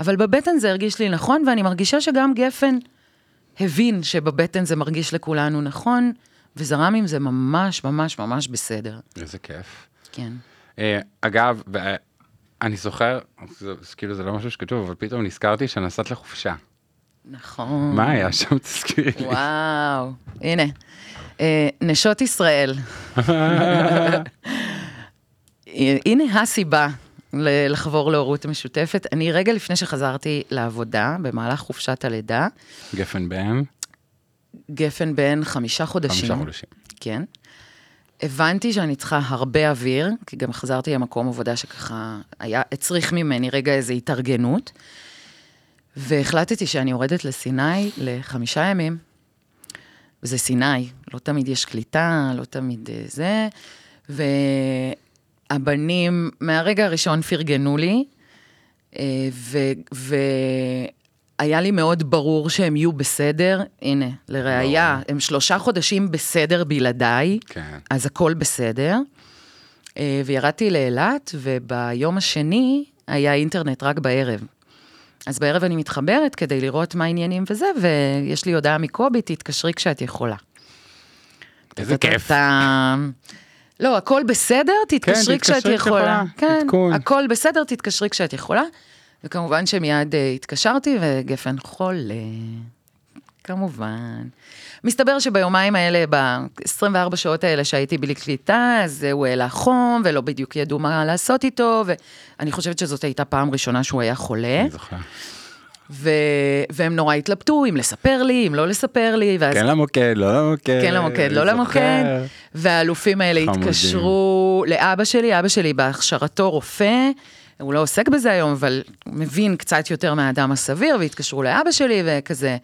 [SPEAKER 2] אבל בבטן זה הרגיש לי נכון, ואני מרגישה שגם גפן הבין שבבטן זה מרגיש לכולנו נכון, וזרם עם זה ממש ממש ממש בסדר.
[SPEAKER 1] איזה כיף.
[SPEAKER 2] כן.
[SPEAKER 1] אה, אגב, אני זוכר, זה, כאילו זה לא משהו שכתוב, אבל פתאום נזכרתי שנסעת לחופשה.
[SPEAKER 2] נכון.
[SPEAKER 1] מה היה שם? תזכירי לי.
[SPEAKER 2] וואו, הנה. אה, נשות ישראל. הנה הסיבה לחבור להורות משותפת. אני רגע לפני שחזרתי לעבודה, במהלך חופשת הלידה,
[SPEAKER 1] גפן בן,
[SPEAKER 2] גפן בן חמישה חודשים.
[SPEAKER 1] חמישה חודשים.
[SPEAKER 2] כן. הבנתי שאני צריכה הרבה אוויר, כי גם חזרתי למקום עבודה שככה היה, הצריך ממני רגע איזו התארגנות, והחלטתי שאני יורדת לסיני לחמישה ימים. וזה סיני, לא תמיד יש קליטה, לא תמיד אה, זה, והבנים מהרגע הראשון פרגנו לי, אה, ו... ו... היה לי מאוד ברור שהם יהיו בסדר, הנה, לראיה, הם שלושה חודשים בסדר בלעדיי,
[SPEAKER 1] כן.
[SPEAKER 2] אז הכל בסדר. אה, וירדתי לאילת, וביום השני היה אינטרנט רק בערב. אז בערב אני מתחברת כדי לראות מה העניינים וזה, ויש לי הודעה מקובי, תתקשרי כשאת יכולה.
[SPEAKER 1] איזה כיף.
[SPEAKER 2] אתה- לא, הכל בסדר, תתקשרי
[SPEAKER 1] כן,
[SPEAKER 2] כשאת
[SPEAKER 1] תתקשרי
[SPEAKER 2] יכולה.
[SPEAKER 1] יכולה,
[SPEAKER 2] כן,
[SPEAKER 1] עדכון.
[SPEAKER 2] הכל בסדר, תתקשרי כשאת יכולה. וכמובן שמיד אה, התקשרתי, וגפן חולה. כמובן. מסתבר שביומיים האלה, ב-24 שעות האלה שהייתי בלי קליטה, אז הוא העלה חום, ולא בדיוק ידעו מה לעשות איתו, ואני חושבת שזאת הייתה פעם ראשונה שהוא היה חולה,
[SPEAKER 1] אני זוכר.
[SPEAKER 2] ו... והם נורא התלבטו אם לספר לי, אם לא לספר לי, ואז
[SPEAKER 1] כן למוקד, לא למוקד.
[SPEAKER 2] כן למוקד, לא למוקד. והאלופים האלה
[SPEAKER 1] חמודים.
[SPEAKER 2] התקשרו לאבא שלי, אבא שלי בהכשרתו רופא, הוא לא עוסק בזה היום, אבל מבין קצת יותר מהאדם הסביר, והתקשרו לאבא שלי, וכזה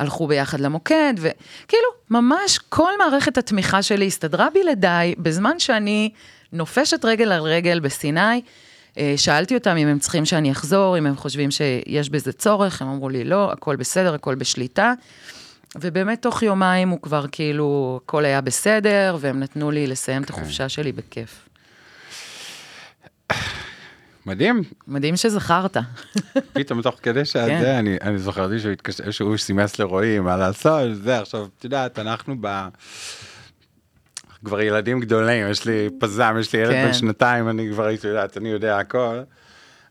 [SPEAKER 2] הלכו ביחד למוקד, וכאילו, ממש כל מערכת התמיכה שלי הסתדרה בלעדיי, בזמן שאני נופשת רגל על רגל בסיני. אה, שאלתי אותם אם הם צריכים שאני אחזור, אם הם חושבים שיש בזה צורך, הם אמרו לי לא, הכל בסדר, הכל בשליטה. ובאמת תוך יומיים הוא כבר כאילו, הכל היה בסדר, והם נתנו לי לסיים את החופשה שלי בכיף.
[SPEAKER 1] מדהים,
[SPEAKER 2] מדהים שזכרת.
[SPEAKER 1] פתאום תוך כדי
[SPEAKER 2] כן.
[SPEAKER 1] שזה, אני, אני זוכרתי שהוא התקשר, שהוא סימס לרועי מה לעשות, זה, עכשיו, את יודעת, אנחנו ב... כבר ילדים גדולים, יש לי פזם, יש לי ילד
[SPEAKER 2] כן.
[SPEAKER 1] בן שנתיים, אני כבר, את יודעת, אני יודע הכל.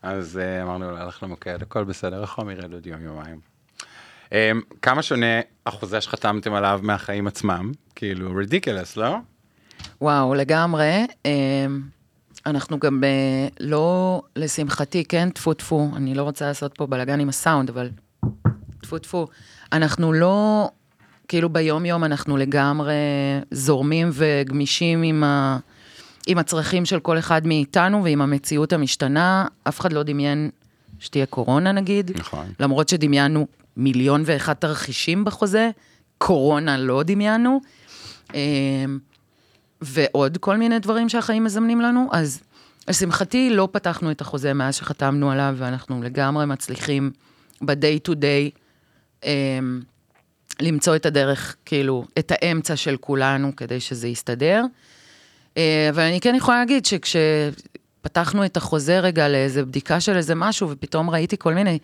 [SPEAKER 1] אז uh, אמרנו הלך למוקד, הכל בסדר, החום ירד עוד יום, יומיים. Um, כמה שונה החוזה שחתמתם עליו מהחיים עצמם? כאילו, רדיקלס, לא?
[SPEAKER 2] וואו, לגמרי. אמ, אנחנו גם אה, לא, לשמחתי, כן, טפו טפו, אני לא רוצה לעשות פה בלאגן עם הסאונד, אבל טפו טפו, אנחנו לא, כאילו ביום-יום אנחנו לגמרי זורמים וגמישים עם, ה, עם הצרכים של כל אחד מאיתנו ועם המציאות המשתנה. אף אחד לא דמיין שתהיה קורונה נגיד.
[SPEAKER 1] נכון.
[SPEAKER 2] למרות שדמיינו מיליון ואחד תרחישים בחוזה, קורונה לא דמיינו. ועוד כל מיני דברים שהחיים מזמנים לנו, אז לשמחתי לא פתחנו את החוזה מאז שחתמנו עליו, ואנחנו לגמרי מצליחים ב-day to day אמ, למצוא את הדרך, כאילו, את האמצע של כולנו כדי שזה יסתדר. אה, אבל אני כן יכולה להגיד שכשפתחנו את החוזה רגע לאיזה בדיקה של איזה משהו, ופתאום ראיתי כל מיני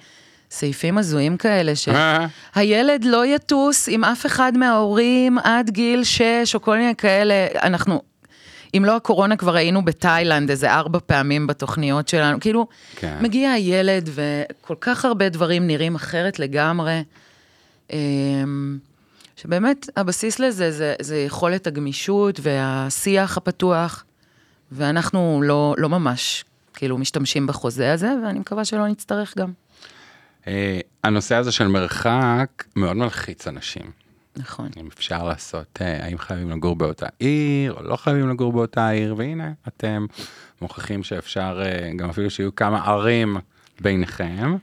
[SPEAKER 2] סעיפים הזויים כאלה,
[SPEAKER 1] אה.
[SPEAKER 2] שהילד לא יטוס עם אף אחד מההורים עד גיל 6, או כל מיני כאלה, אנחנו... אם לא הקורונה כבר היינו בתאילנד איזה ארבע פעמים בתוכניות שלנו, כאילו,
[SPEAKER 1] כן.
[SPEAKER 2] מגיע הילד וכל כך הרבה דברים נראים אחרת לגמרי. אמ, שבאמת הבסיס לזה זה, זה יכולת הגמישות והשיח הפתוח, ואנחנו לא, לא ממש כאילו משתמשים בחוזה הזה, ואני מקווה שלא נצטרך גם.
[SPEAKER 1] אה, הנושא הזה של מרחק מאוד מלחיץ אנשים.
[SPEAKER 2] נכון.
[SPEAKER 1] אם אפשר לעשות, אה, האם חייבים לגור באותה עיר, או לא חייבים לגור באותה עיר, והנה, אתם מוכיחים שאפשר, אה, גם אפילו שיהיו כמה ערים ביניכם.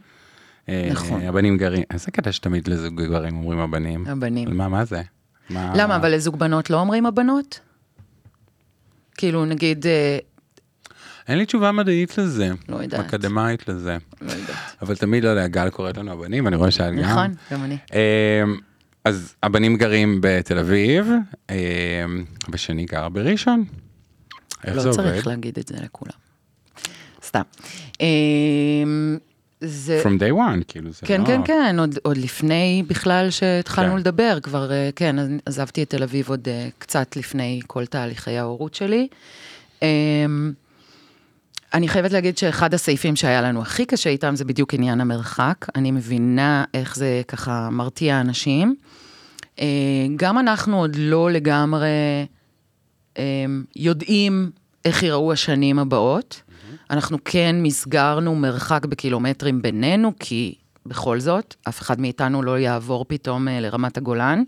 [SPEAKER 2] נכון.
[SPEAKER 1] הבנים גרים, איזה קטע שתמיד לזוג גברים אומרים הבנים.
[SPEAKER 2] הבנים.
[SPEAKER 1] מה, מה זה? מה...
[SPEAKER 2] למה, אבל לזוג בנות לא אומרים הבנות? כאילו, נגיד,
[SPEAKER 1] אין לי תשובה מדעית לזה.
[SPEAKER 2] לא יודעת.
[SPEAKER 1] אקדמאית לזה.
[SPEAKER 2] לא יודעת.
[SPEAKER 1] אבל תמיד, לא יודע, גל קוראת לנו הבנים, אני רואה שאת גם.
[SPEAKER 2] נכון, גם אני.
[SPEAKER 1] אמ, אז הבנים גרים בתל אביב, אמ, ושני גר בראשון. איך זה
[SPEAKER 2] לא
[SPEAKER 1] עובד?
[SPEAKER 2] צריך להגיד את זה לכולם. סתם. אמ, זה...
[SPEAKER 1] From day one, כאילו זה
[SPEAKER 2] כן,
[SPEAKER 1] לא...
[SPEAKER 2] כן, כן, עוד, עוד לפני בכלל שהתחלנו
[SPEAKER 1] כן.
[SPEAKER 2] לדבר, כבר, אה, כן, עזבתי את תל אביב עוד אה, קצת לפני כל תהליכי ההורות שלי. אני חייבת להגיד שאחד הסעיפים שהיה לנו הכי קשה איתם זה בדיוק עניין המרחק. אני מבינה איך זה ככה מרתיע אנשים. אה, גם אנחנו עוד לא לגמרי אה, יודעים איך ייראו השנים הבאות. אנחנו כן מסגרנו מרחק בקילומטרים בינינו, כי בכל זאת, אף אחד מאיתנו לא יעבור פתאום אה, לרמת הגולן.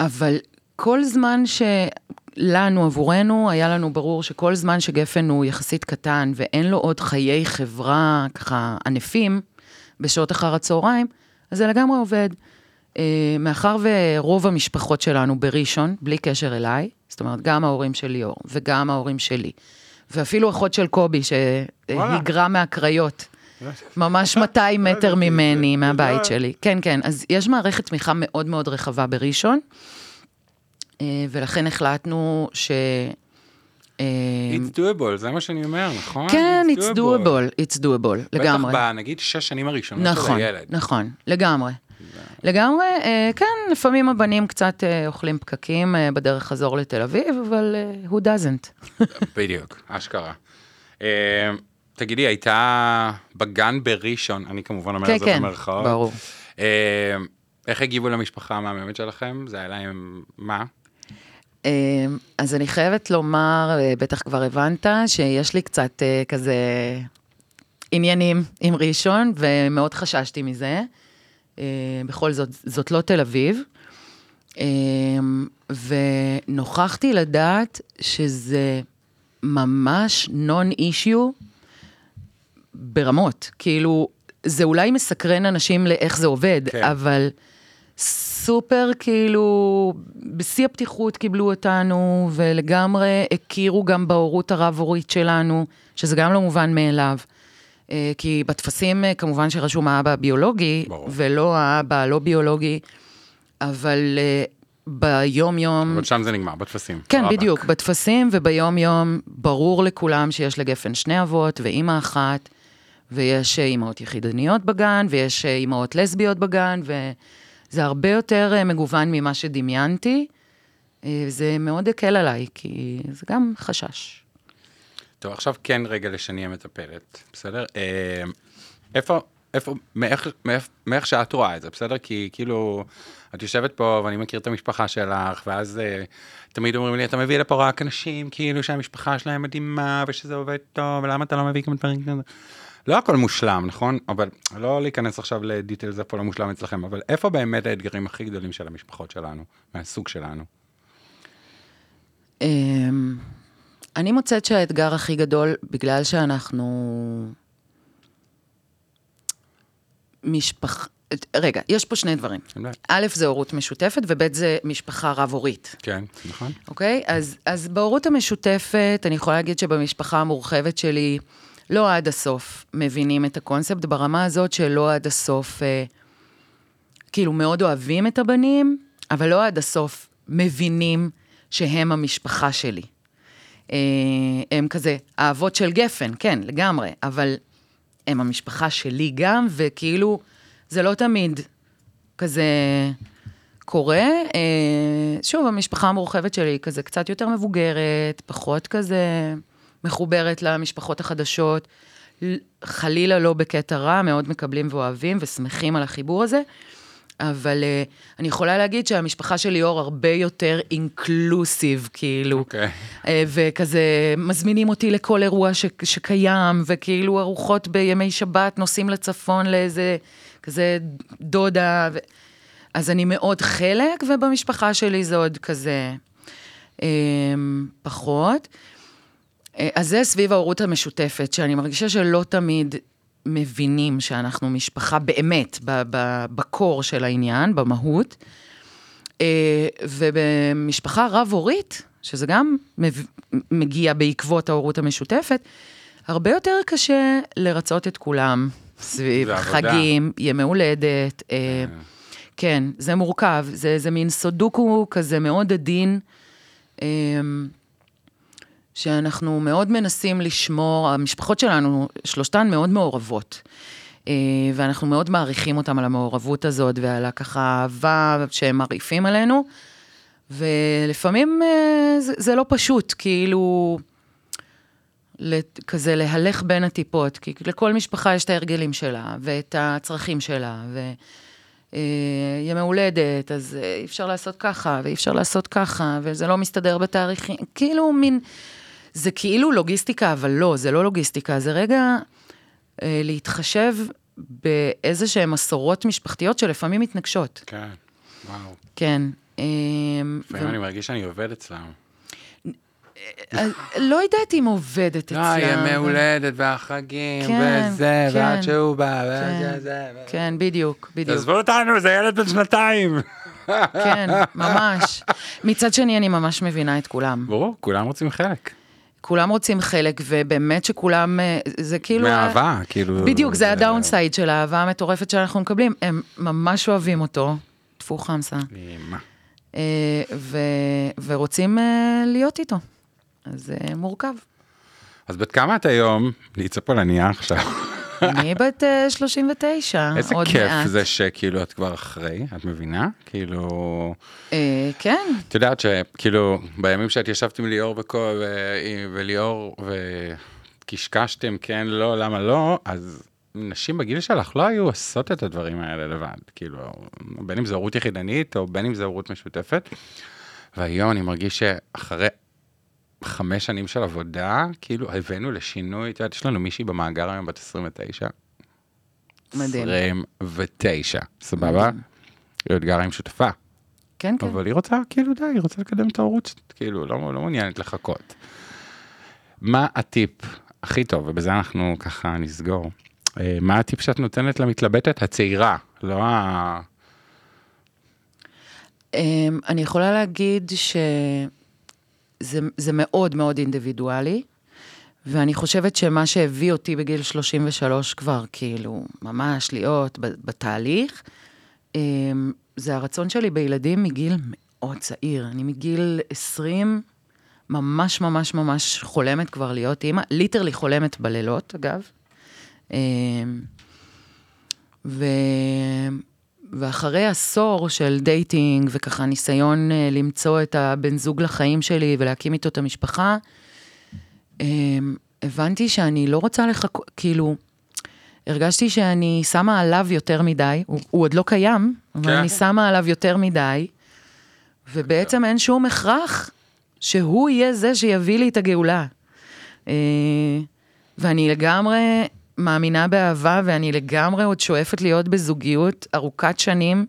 [SPEAKER 2] אבל כל זמן שלנו, עבורנו, היה לנו ברור שכל זמן שגפן הוא יחסית קטן ואין לו עוד חיי חברה ככה ענפים בשעות אחר הצהריים, אז זה לגמרי עובד. אה, מאחר ורוב המשפחות שלנו בראשון, בלי קשר אליי, זאת אומרת, גם ההורים של ליאור וגם ההורים שלי, ואפילו אחות של קובי. שהיגרה מהקריות, ממש 200 מטר
[SPEAKER 1] ידעתי את זה.
[SPEAKER 2] ממני, מהבית. שלי. כן, כן, אז יש מערכת תמיכה מאוד מאוד רחבה בראשון, ולכן החלטנו ש... אה,
[SPEAKER 1] It's doable, זה מה שאני אומר, נכון?
[SPEAKER 2] כן, it's doable, it's doable, לגמרי.
[SPEAKER 1] בטח בנגיד שש שנים הראשונות של
[SPEAKER 2] נכון,
[SPEAKER 1] הילד.
[SPEAKER 2] נכון, לגמרי. לגמרי, אה, כן, לפעמים הבנים קצת אה, אוכלים פקקים אה, בדרך חזור לתל אביב, אבל אה, who doesn't.
[SPEAKER 1] בדיוק, אשכרה. אה, תגידי, הייתה בגן בראשון, אני כמובן אומר
[SPEAKER 2] כן,
[SPEAKER 1] את זה
[SPEAKER 2] כן,
[SPEAKER 1] במרכאות.
[SPEAKER 2] ברור.
[SPEAKER 1] אה, איך הגיבו למשפחה המהממת שלכם? זה היה להם, מה?
[SPEAKER 2] אה, אז אני חייבת לומר, אה, בטח כבר הבנת, שיש לי קצת אה, כזה עניינים עם ראשון, ומאוד חששתי מזה. אה, בכל זאת, זאת לא תל אביב. אה, ונוכחתי לדעת שזה ממש נון אישיו ברמות. כאילו, זה אולי מסקרן אנשים לאיך זה עובד.
[SPEAKER 1] כן.
[SPEAKER 2] אבל סופר כאילו, בשיא הפתיחות קיבלו אותנו, ולגמרי הכירו גם בהורות הרב-הורית שלנו, שזה גם לא מובן מאליו. אה, כי בטפסים אה, כמובן שרשום האבא הביולוגי,
[SPEAKER 1] ברור.
[SPEAKER 2] ולא האבא הלא ביולוגי, אבל אה, ביום-יום...
[SPEAKER 1] אבל שם זה נגמר, בטפסים.
[SPEAKER 2] כן,
[SPEAKER 1] רבאק.
[SPEAKER 2] בדיוק, בטפסים וביום-יום ברור לכולם שיש לגפן שני אבות ואימא אחת, ויש אימהות יחידניות בגן, ויש אימהות לסביות בגן, וזה הרבה יותר אה, מגוון ממה שדמיינתי. אה, זה מאוד הקל עליי, כי זה גם חשש.
[SPEAKER 1] טוב, עכשיו כן רגע לשני המטפלת, בסדר? אה, איפה, איפה, מאיך, מאיך, מאיך שאת רואה את זה, בסדר? כי כאילו, את יושבת פה ואני מכיר את המשפחה שלך, ואז אה, תמיד אומרים לי, אתה מביא לפה רק אנשים, כאילו שהמשפחה שלהם מדהימה, ושזה עובד טוב, ולמה אתה לא מביא כמה דברים כאלה? לא הכל מושלם, נכון? אבל לא להיכנס עכשיו לדיטלס איפה לא מושלם אצלכם, אבל איפה באמת האתגרים הכי גדולים של המשפחות שלנו, מהסוג שלנו?
[SPEAKER 2] אמ, אני מוצאת שהאתגר הכי גדול, בגלל שאנחנו... משפחה... רגע, יש פה שני דברים. א', זה הורות משותפת, וב', זה משפחה רב-הורית.
[SPEAKER 1] כן, נכון?
[SPEAKER 2] אוקיי? אז, אז בהורות המשותפת, אני יכולה להגיד שבמשפחה המורחבת שלי, לא עד הסוף מבינים את הקונספט, ברמה הזאת שלא עד הסוף, אה, כאילו מאוד אוהבים את הבנים, אבל לא עד הסוף מבינים שהם המשפחה שלי. אה, הם כזה האבות של גפן, כן, לגמרי, אבל הם המשפחה שלי גם, וכאילו, זה לא תמיד כזה קורה. אה, שוב, המשפחה המורחבת שלי היא כזה קצת יותר מבוגרת, פחות כזה מחוברת למשפחות החדשות. חלילה לא בקטע רע, מאוד מקבלים ואוהבים ושמחים על החיבור הזה. אבל אה, אני יכולה להגיד שהמשפחה של ליאור הרבה יותר אינקלוסיב, כאילו.
[SPEAKER 1] אוקיי.
[SPEAKER 2] אה, וכזה מזמינים אותי לכל אירוע ש, שקיים, וכאילו ארוחות בימי שבת נוסעים לצפון לאיזה כזה דודה. ו... אז אני מאוד חלק, ובמשפחה שלי זה עוד כזה אה, פחות. אה, אז זה סביב ההורות המשותפת, שאני מרגישה שלא תמיד מבינים שאנחנו משפחה באמת, בקור של העניין, במהות. אה, ובמשפחה רב-הורית, שזה גם מגיע בעקבות ההורות המשותפת, הרבה יותר קשה לרצות את כולם סביב. חגים, ימי הולדת. אה, כן, זה מורכב, זה, זה מין סודוקו כזה מאוד עדין, שאנחנו מאוד מנסים לשמור, המשפחות שלנו, שלושתן מאוד מעורבות. אה, ואנחנו מאוד מעריכים אותם על המעורבות הזאת ועל הככה אהבה שהם מרעיפים עלינו. ולפעמים אה, זה, זה לא פשוט, כאילו, כזה להלך בין הטיפות, כי לכל משפחה יש את ההרגלים שלה, ואת הצרכים שלה, ו... אה, הולדת, אז אי אפשר לעשות ככה, ואי אפשר לעשות ככה, וזה לא מסתדר בתאריכים, כאילו מין, זה כאילו לוגיסטיקה, אבל לא, זה לא לוגיסטיקה, זה רגע אה, להתחשב באיזה שהן מסורות משפחתיות שלפעמים מתנגשות.
[SPEAKER 1] כן, וואו.
[SPEAKER 2] כן. אה,
[SPEAKER 1] לפעמים אני מרגיש שאני עובד אצלם.
[SPEAKER 2] אז לא יודעת אם עובדת
[SPEAKER 1] לא,
[SPEAKER 2] אצלם.
[SPEAKER 1] ימי הולדת והחגים,
[SPEAKER 2] כן,
[SPEAKER 1] וזה,
[SPEAKER 2] כן.
[SPEAKER 1] ועד שהוא בא,
[SPEAKER 2] כן,
[SPEAKER 1] וזה, ו...
[SPEAKER 2] כן, בדיוק, בדיוק.
[SPEAKER 1] תעזבו אותנו, זה ילד בן שנתיים.
[SPEAKER 2] כן, ממש. מצד שני, אני ממש מבינה את כולם.
[SPEAKER 1] ברור, כולם רוצים חלק.
[SPEAKER 2] כולם רוצים חלק, ובאמת שכולם, אה, זה כאילו...
[SPEAKER 1] מאהבה, כאילו...
[SPEAKER 2] בדיוק, זה הדאונסייד של האהבה המטורפת שאנחנו מקבלים. הם ממש אוהבים אותו, טפו חמסה,
[SPEAKER 1] אימא.
[SPEAKER 2] אה, ו- ורוצים אה, להיות איתו. אז זה מורכב.
[SPEAKER 1] אז בת כמה את היום? להיצא פולניה עכשיו.
[SPEAKER 2] אני בת אה, 39,
[SPEAKER 1] איזה
[SPEAKER 2] עוד
[SPEAKER 1] כיף
[SPEAKER 2] מעט.
[SPEAKER 1] זה שכאילו את כבר אחרי, את מבינה? כאילו...
[SPEAKER 2] אה, כן,
[SPEAKER 1] את יודעת שכאילו בימים שאת ישבת עם ליאור וכל, ו... וליאור וקשקשתם כן לא למה לא אז נשים בגיל שלך לא היו עושות את הדברים האלה לבד כאילו בין אם זה הורות יחידנית או בין אם זה הורות משותפת. והיום אני מרגיש שאחרי חמש שנים של עבודה כאילו הבאנו לשינוי את יודעת יש לנו מישהי במאגר היום בת 29.
[SPEAKER 2] מדהים.
[SPEAKER 1] 29 סבבה. היא עוד גרה עם שותפה.
[SPEAKER 2] כן, כן.
[SPEAKER 1] אבל היא רוצה, כאילו, די, היא רוצה לקדם את ההורות, כאילו, לא, לא מעוניינת לחכות. מה הטיפ הכי טוב, ובזה אנחנו ככה נסגור, אה, מה הטיפ שאת נותנת למתלבטת הצעירה, לא ה...
[SPEAKER 2] אמ, אני יכולה להגיד שזה זה מאוד מאוד אינדיבידואלי, ואני חושבת שמה שהביא אותי בגיל 33 כבר, כאילו, ממש להיות בתהליך, אמ, זה הרצון שלי בילדים מגיל מאוד צעיר. אני מגיל 20, ממש ממש ממש חולמת כבר להיות אימא, ליטרלי חולמת בלילות, אגב. אמ, ו... ואחרי עשור של dating וככה ניסיון אה, למצוא את הבן זוג לחיים שלי ולהקים איתו את המשפחה, אה, הבנתי שאני לא רוצה לחכות, כאילו, הרגשתי שאני שמה עליו יותר מדי, הוא, הוא עוד לא קיים, אבל
[SPEAKER 1] כן.
[SPEAKER 2] אני שמה עליו יותר מדי, ובעצם אין שום הכרח שהוא יהיה זה שיביא לי את הגאולה. אה, ואני לגמרי מאמינה באהבה, ואני לגמרי עוד שואפת להיות בזוגיות ארוכת שנים,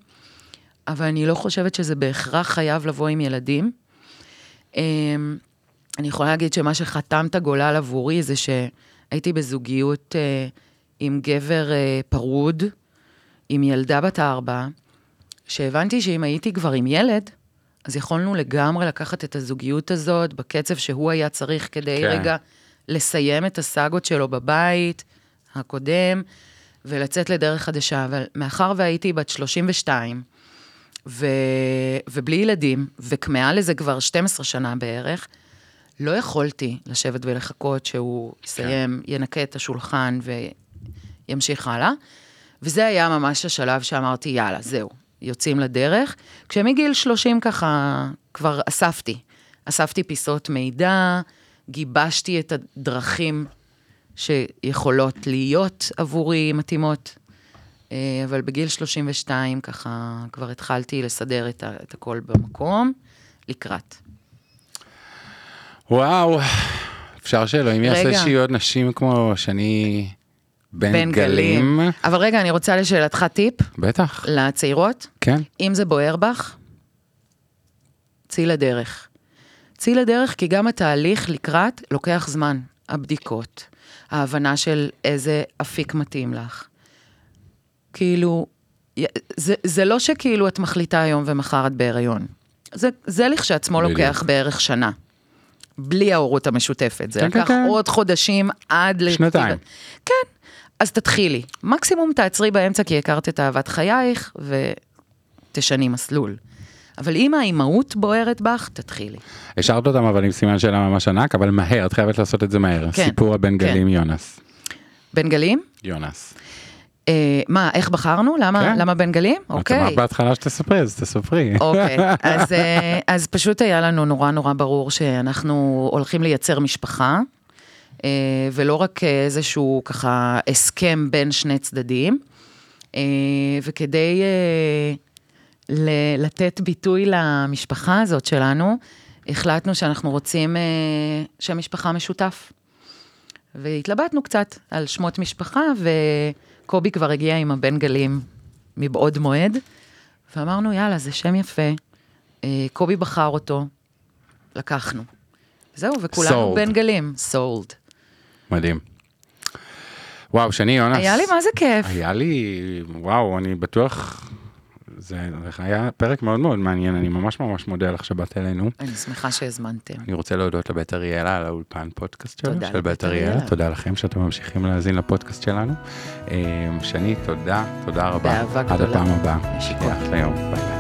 [SPEAKER 2] אבל אני לא חושבת שזה בהכרח חייב לבוא עם ילדים. אה, אני יכולה להגיד שמה שחתם את הגולל עבורי זה שהייתי בזוגיות אה, עם גבר אה, פרוד, עם ילדה בת ארבע, שהבנתי שאם הייתי כבר עם ילד, אז יכולנו לגמרי לקחת את הזוגיות הזאת בקצב שהוא היה צריך כדי.
[SPEAKER 1] כן.
[SPEAKER 2] רגע לסיים את הסאגות שלו בבית הקודם ולצאת לדרך חדשה. אבל מאחר והייתי בת 32, ו... ובלי ילדים, וכמהה לזה כבר 12 שנה בערך, לא יכולתי לשבת ולחכות שהוא יסיים, כן. ינקה את השולחן וימשיך הלאה. וזה היה ממש השלב שאמרתי, יאללה, זהו. יוצאים לדרך. כשמגיל 30 ככה כבר אספתי. אספתי פיסות מידע, גיבשתי את הדרכים שיכולות להיות עבורי מתאימות. אה, אבל בגיל 32 ככה כבר התחלתי לסדר את, ה- את הכל במקום, לקראת.
[SPEAKER 1] וואו, אפשר שאלוהים יעשה
[SPEAKER 2] רגע.
[SPEAKER 1] שיהיו עוד נשים כמו שאני בן גלים.
[SPEAKER 2] אבל רגע, אני רוצה לשאלתך טיפ
[SPEAKER 1] בטח,
[SPEAKER 2] לצעירות.
[SPEAKER 1] כן.
[SPEAKER 2] אם זה בוער בך, צאי לדרך. צאי לדרך כי גם התהליך לקראת לוקח זמן. הבדיקות, ההבנה של איזה אפיק מתאים לך. כאילו, זה, זה לא שכאילו את מחליטה היום ומחר את בהיריון. זה, זה לכשעצמו
[SPEAKER 1] בדיוק.
[SPEAKER 2] לוקח בערך שנה. בלי ההורות המשותפת. זה
[SPEAKER 1] כן, כן,
[SPEAKER 2] לקח
[SPEAKER 1] כן.
[SPEAKER 2] עוד חודשים עד...
[SPEAKER 1] שנתיים.
[SPEAKER 2] כן, אז תתחילי. מקסימום תעצרי באמצע כי הכרת את אהבת חייך ותשני מסלול. אבל אם האימהות בוערת בך, תתחילי.
[SPEAKER 1] השארת אותם אבל עם סימן שאלה ממש ענק, אבל מהר, את חייבת לעשות את זה מהר.
[SPEAKER 2] כן,
[SPEAKER 1] סיפור הבן
[SPEAKER 2] כן.
[SPEAKER 1] גלים יונס.
[SPEAKER 2] בן גלים?
[SPEAKER 1] יונס.
[SPEAKER 2] אה, מה, איך בחרנו? למה,
[SPEAKER 1] כן.
[SPEAKER 2] למה בן גלים?
[SPEAKER 1] את
[SPEAKER 2] אוקיי.
[SPEAKER 1] אמרת בהתחלה שתספרי, אז תספרי.
[SPEAKER 2] אוקיי, אז, אה, אז פשוט היה לנו נורא נורא ברור שאנחנו הולכים לייצר משפחה, אה, ולא רק איזשהו ככה הסכם בין שני צדדים, אה, וכדי אה, ל- לתת ביטוי למשפחה הזאת שלנו, החלטנו שאנחנו רוצים אה, שם משפחה משותף. והתלבטנו קצת על שמות משפחה, וקובי כבר הגיע עם הבן גלים מבעוד מועד, ואמרנו, יאללה, זה שם יפה. אה, קובי בחר אותו, לקחנו. זהו, וכולנו
[SPEAKER 1] Sold.
[SPEAKER 2] בן גלים, סולד.
[SPEAKER 1] מדהים. וואו, שני יונס.
[SPEAKER 2] היה לי מה זה כיף.
[SPEAKER 1] היה לי, וואו, אני בטוח, זה זה היה פרק מאוד מאוד מעניין, אני ממש ממש מודה לך שבאת אלינו.
[SPEAKER 2] אני שמחה שהזמנתם.
[SPEAKER 1] אני רוצה להודות לבית אריאלה על האולפן פודקאסט
[SPEAKER 2] תודה
[SPEAKER 1] של בית אריאלה. תודה לכם שאתם ממשיכים להאזין לפודקאסט שלנו. אה, שני, תודה, תודה רבה.
[SPEAKER 2] באהבה
[SPEAKER 1] עד
[SPEAKER 2] גדולה.
[SPEAKER 1] הפעם הבאה.
[SPEAKER 2] נשיקות.
[SPEAKER 1] ביי ביי.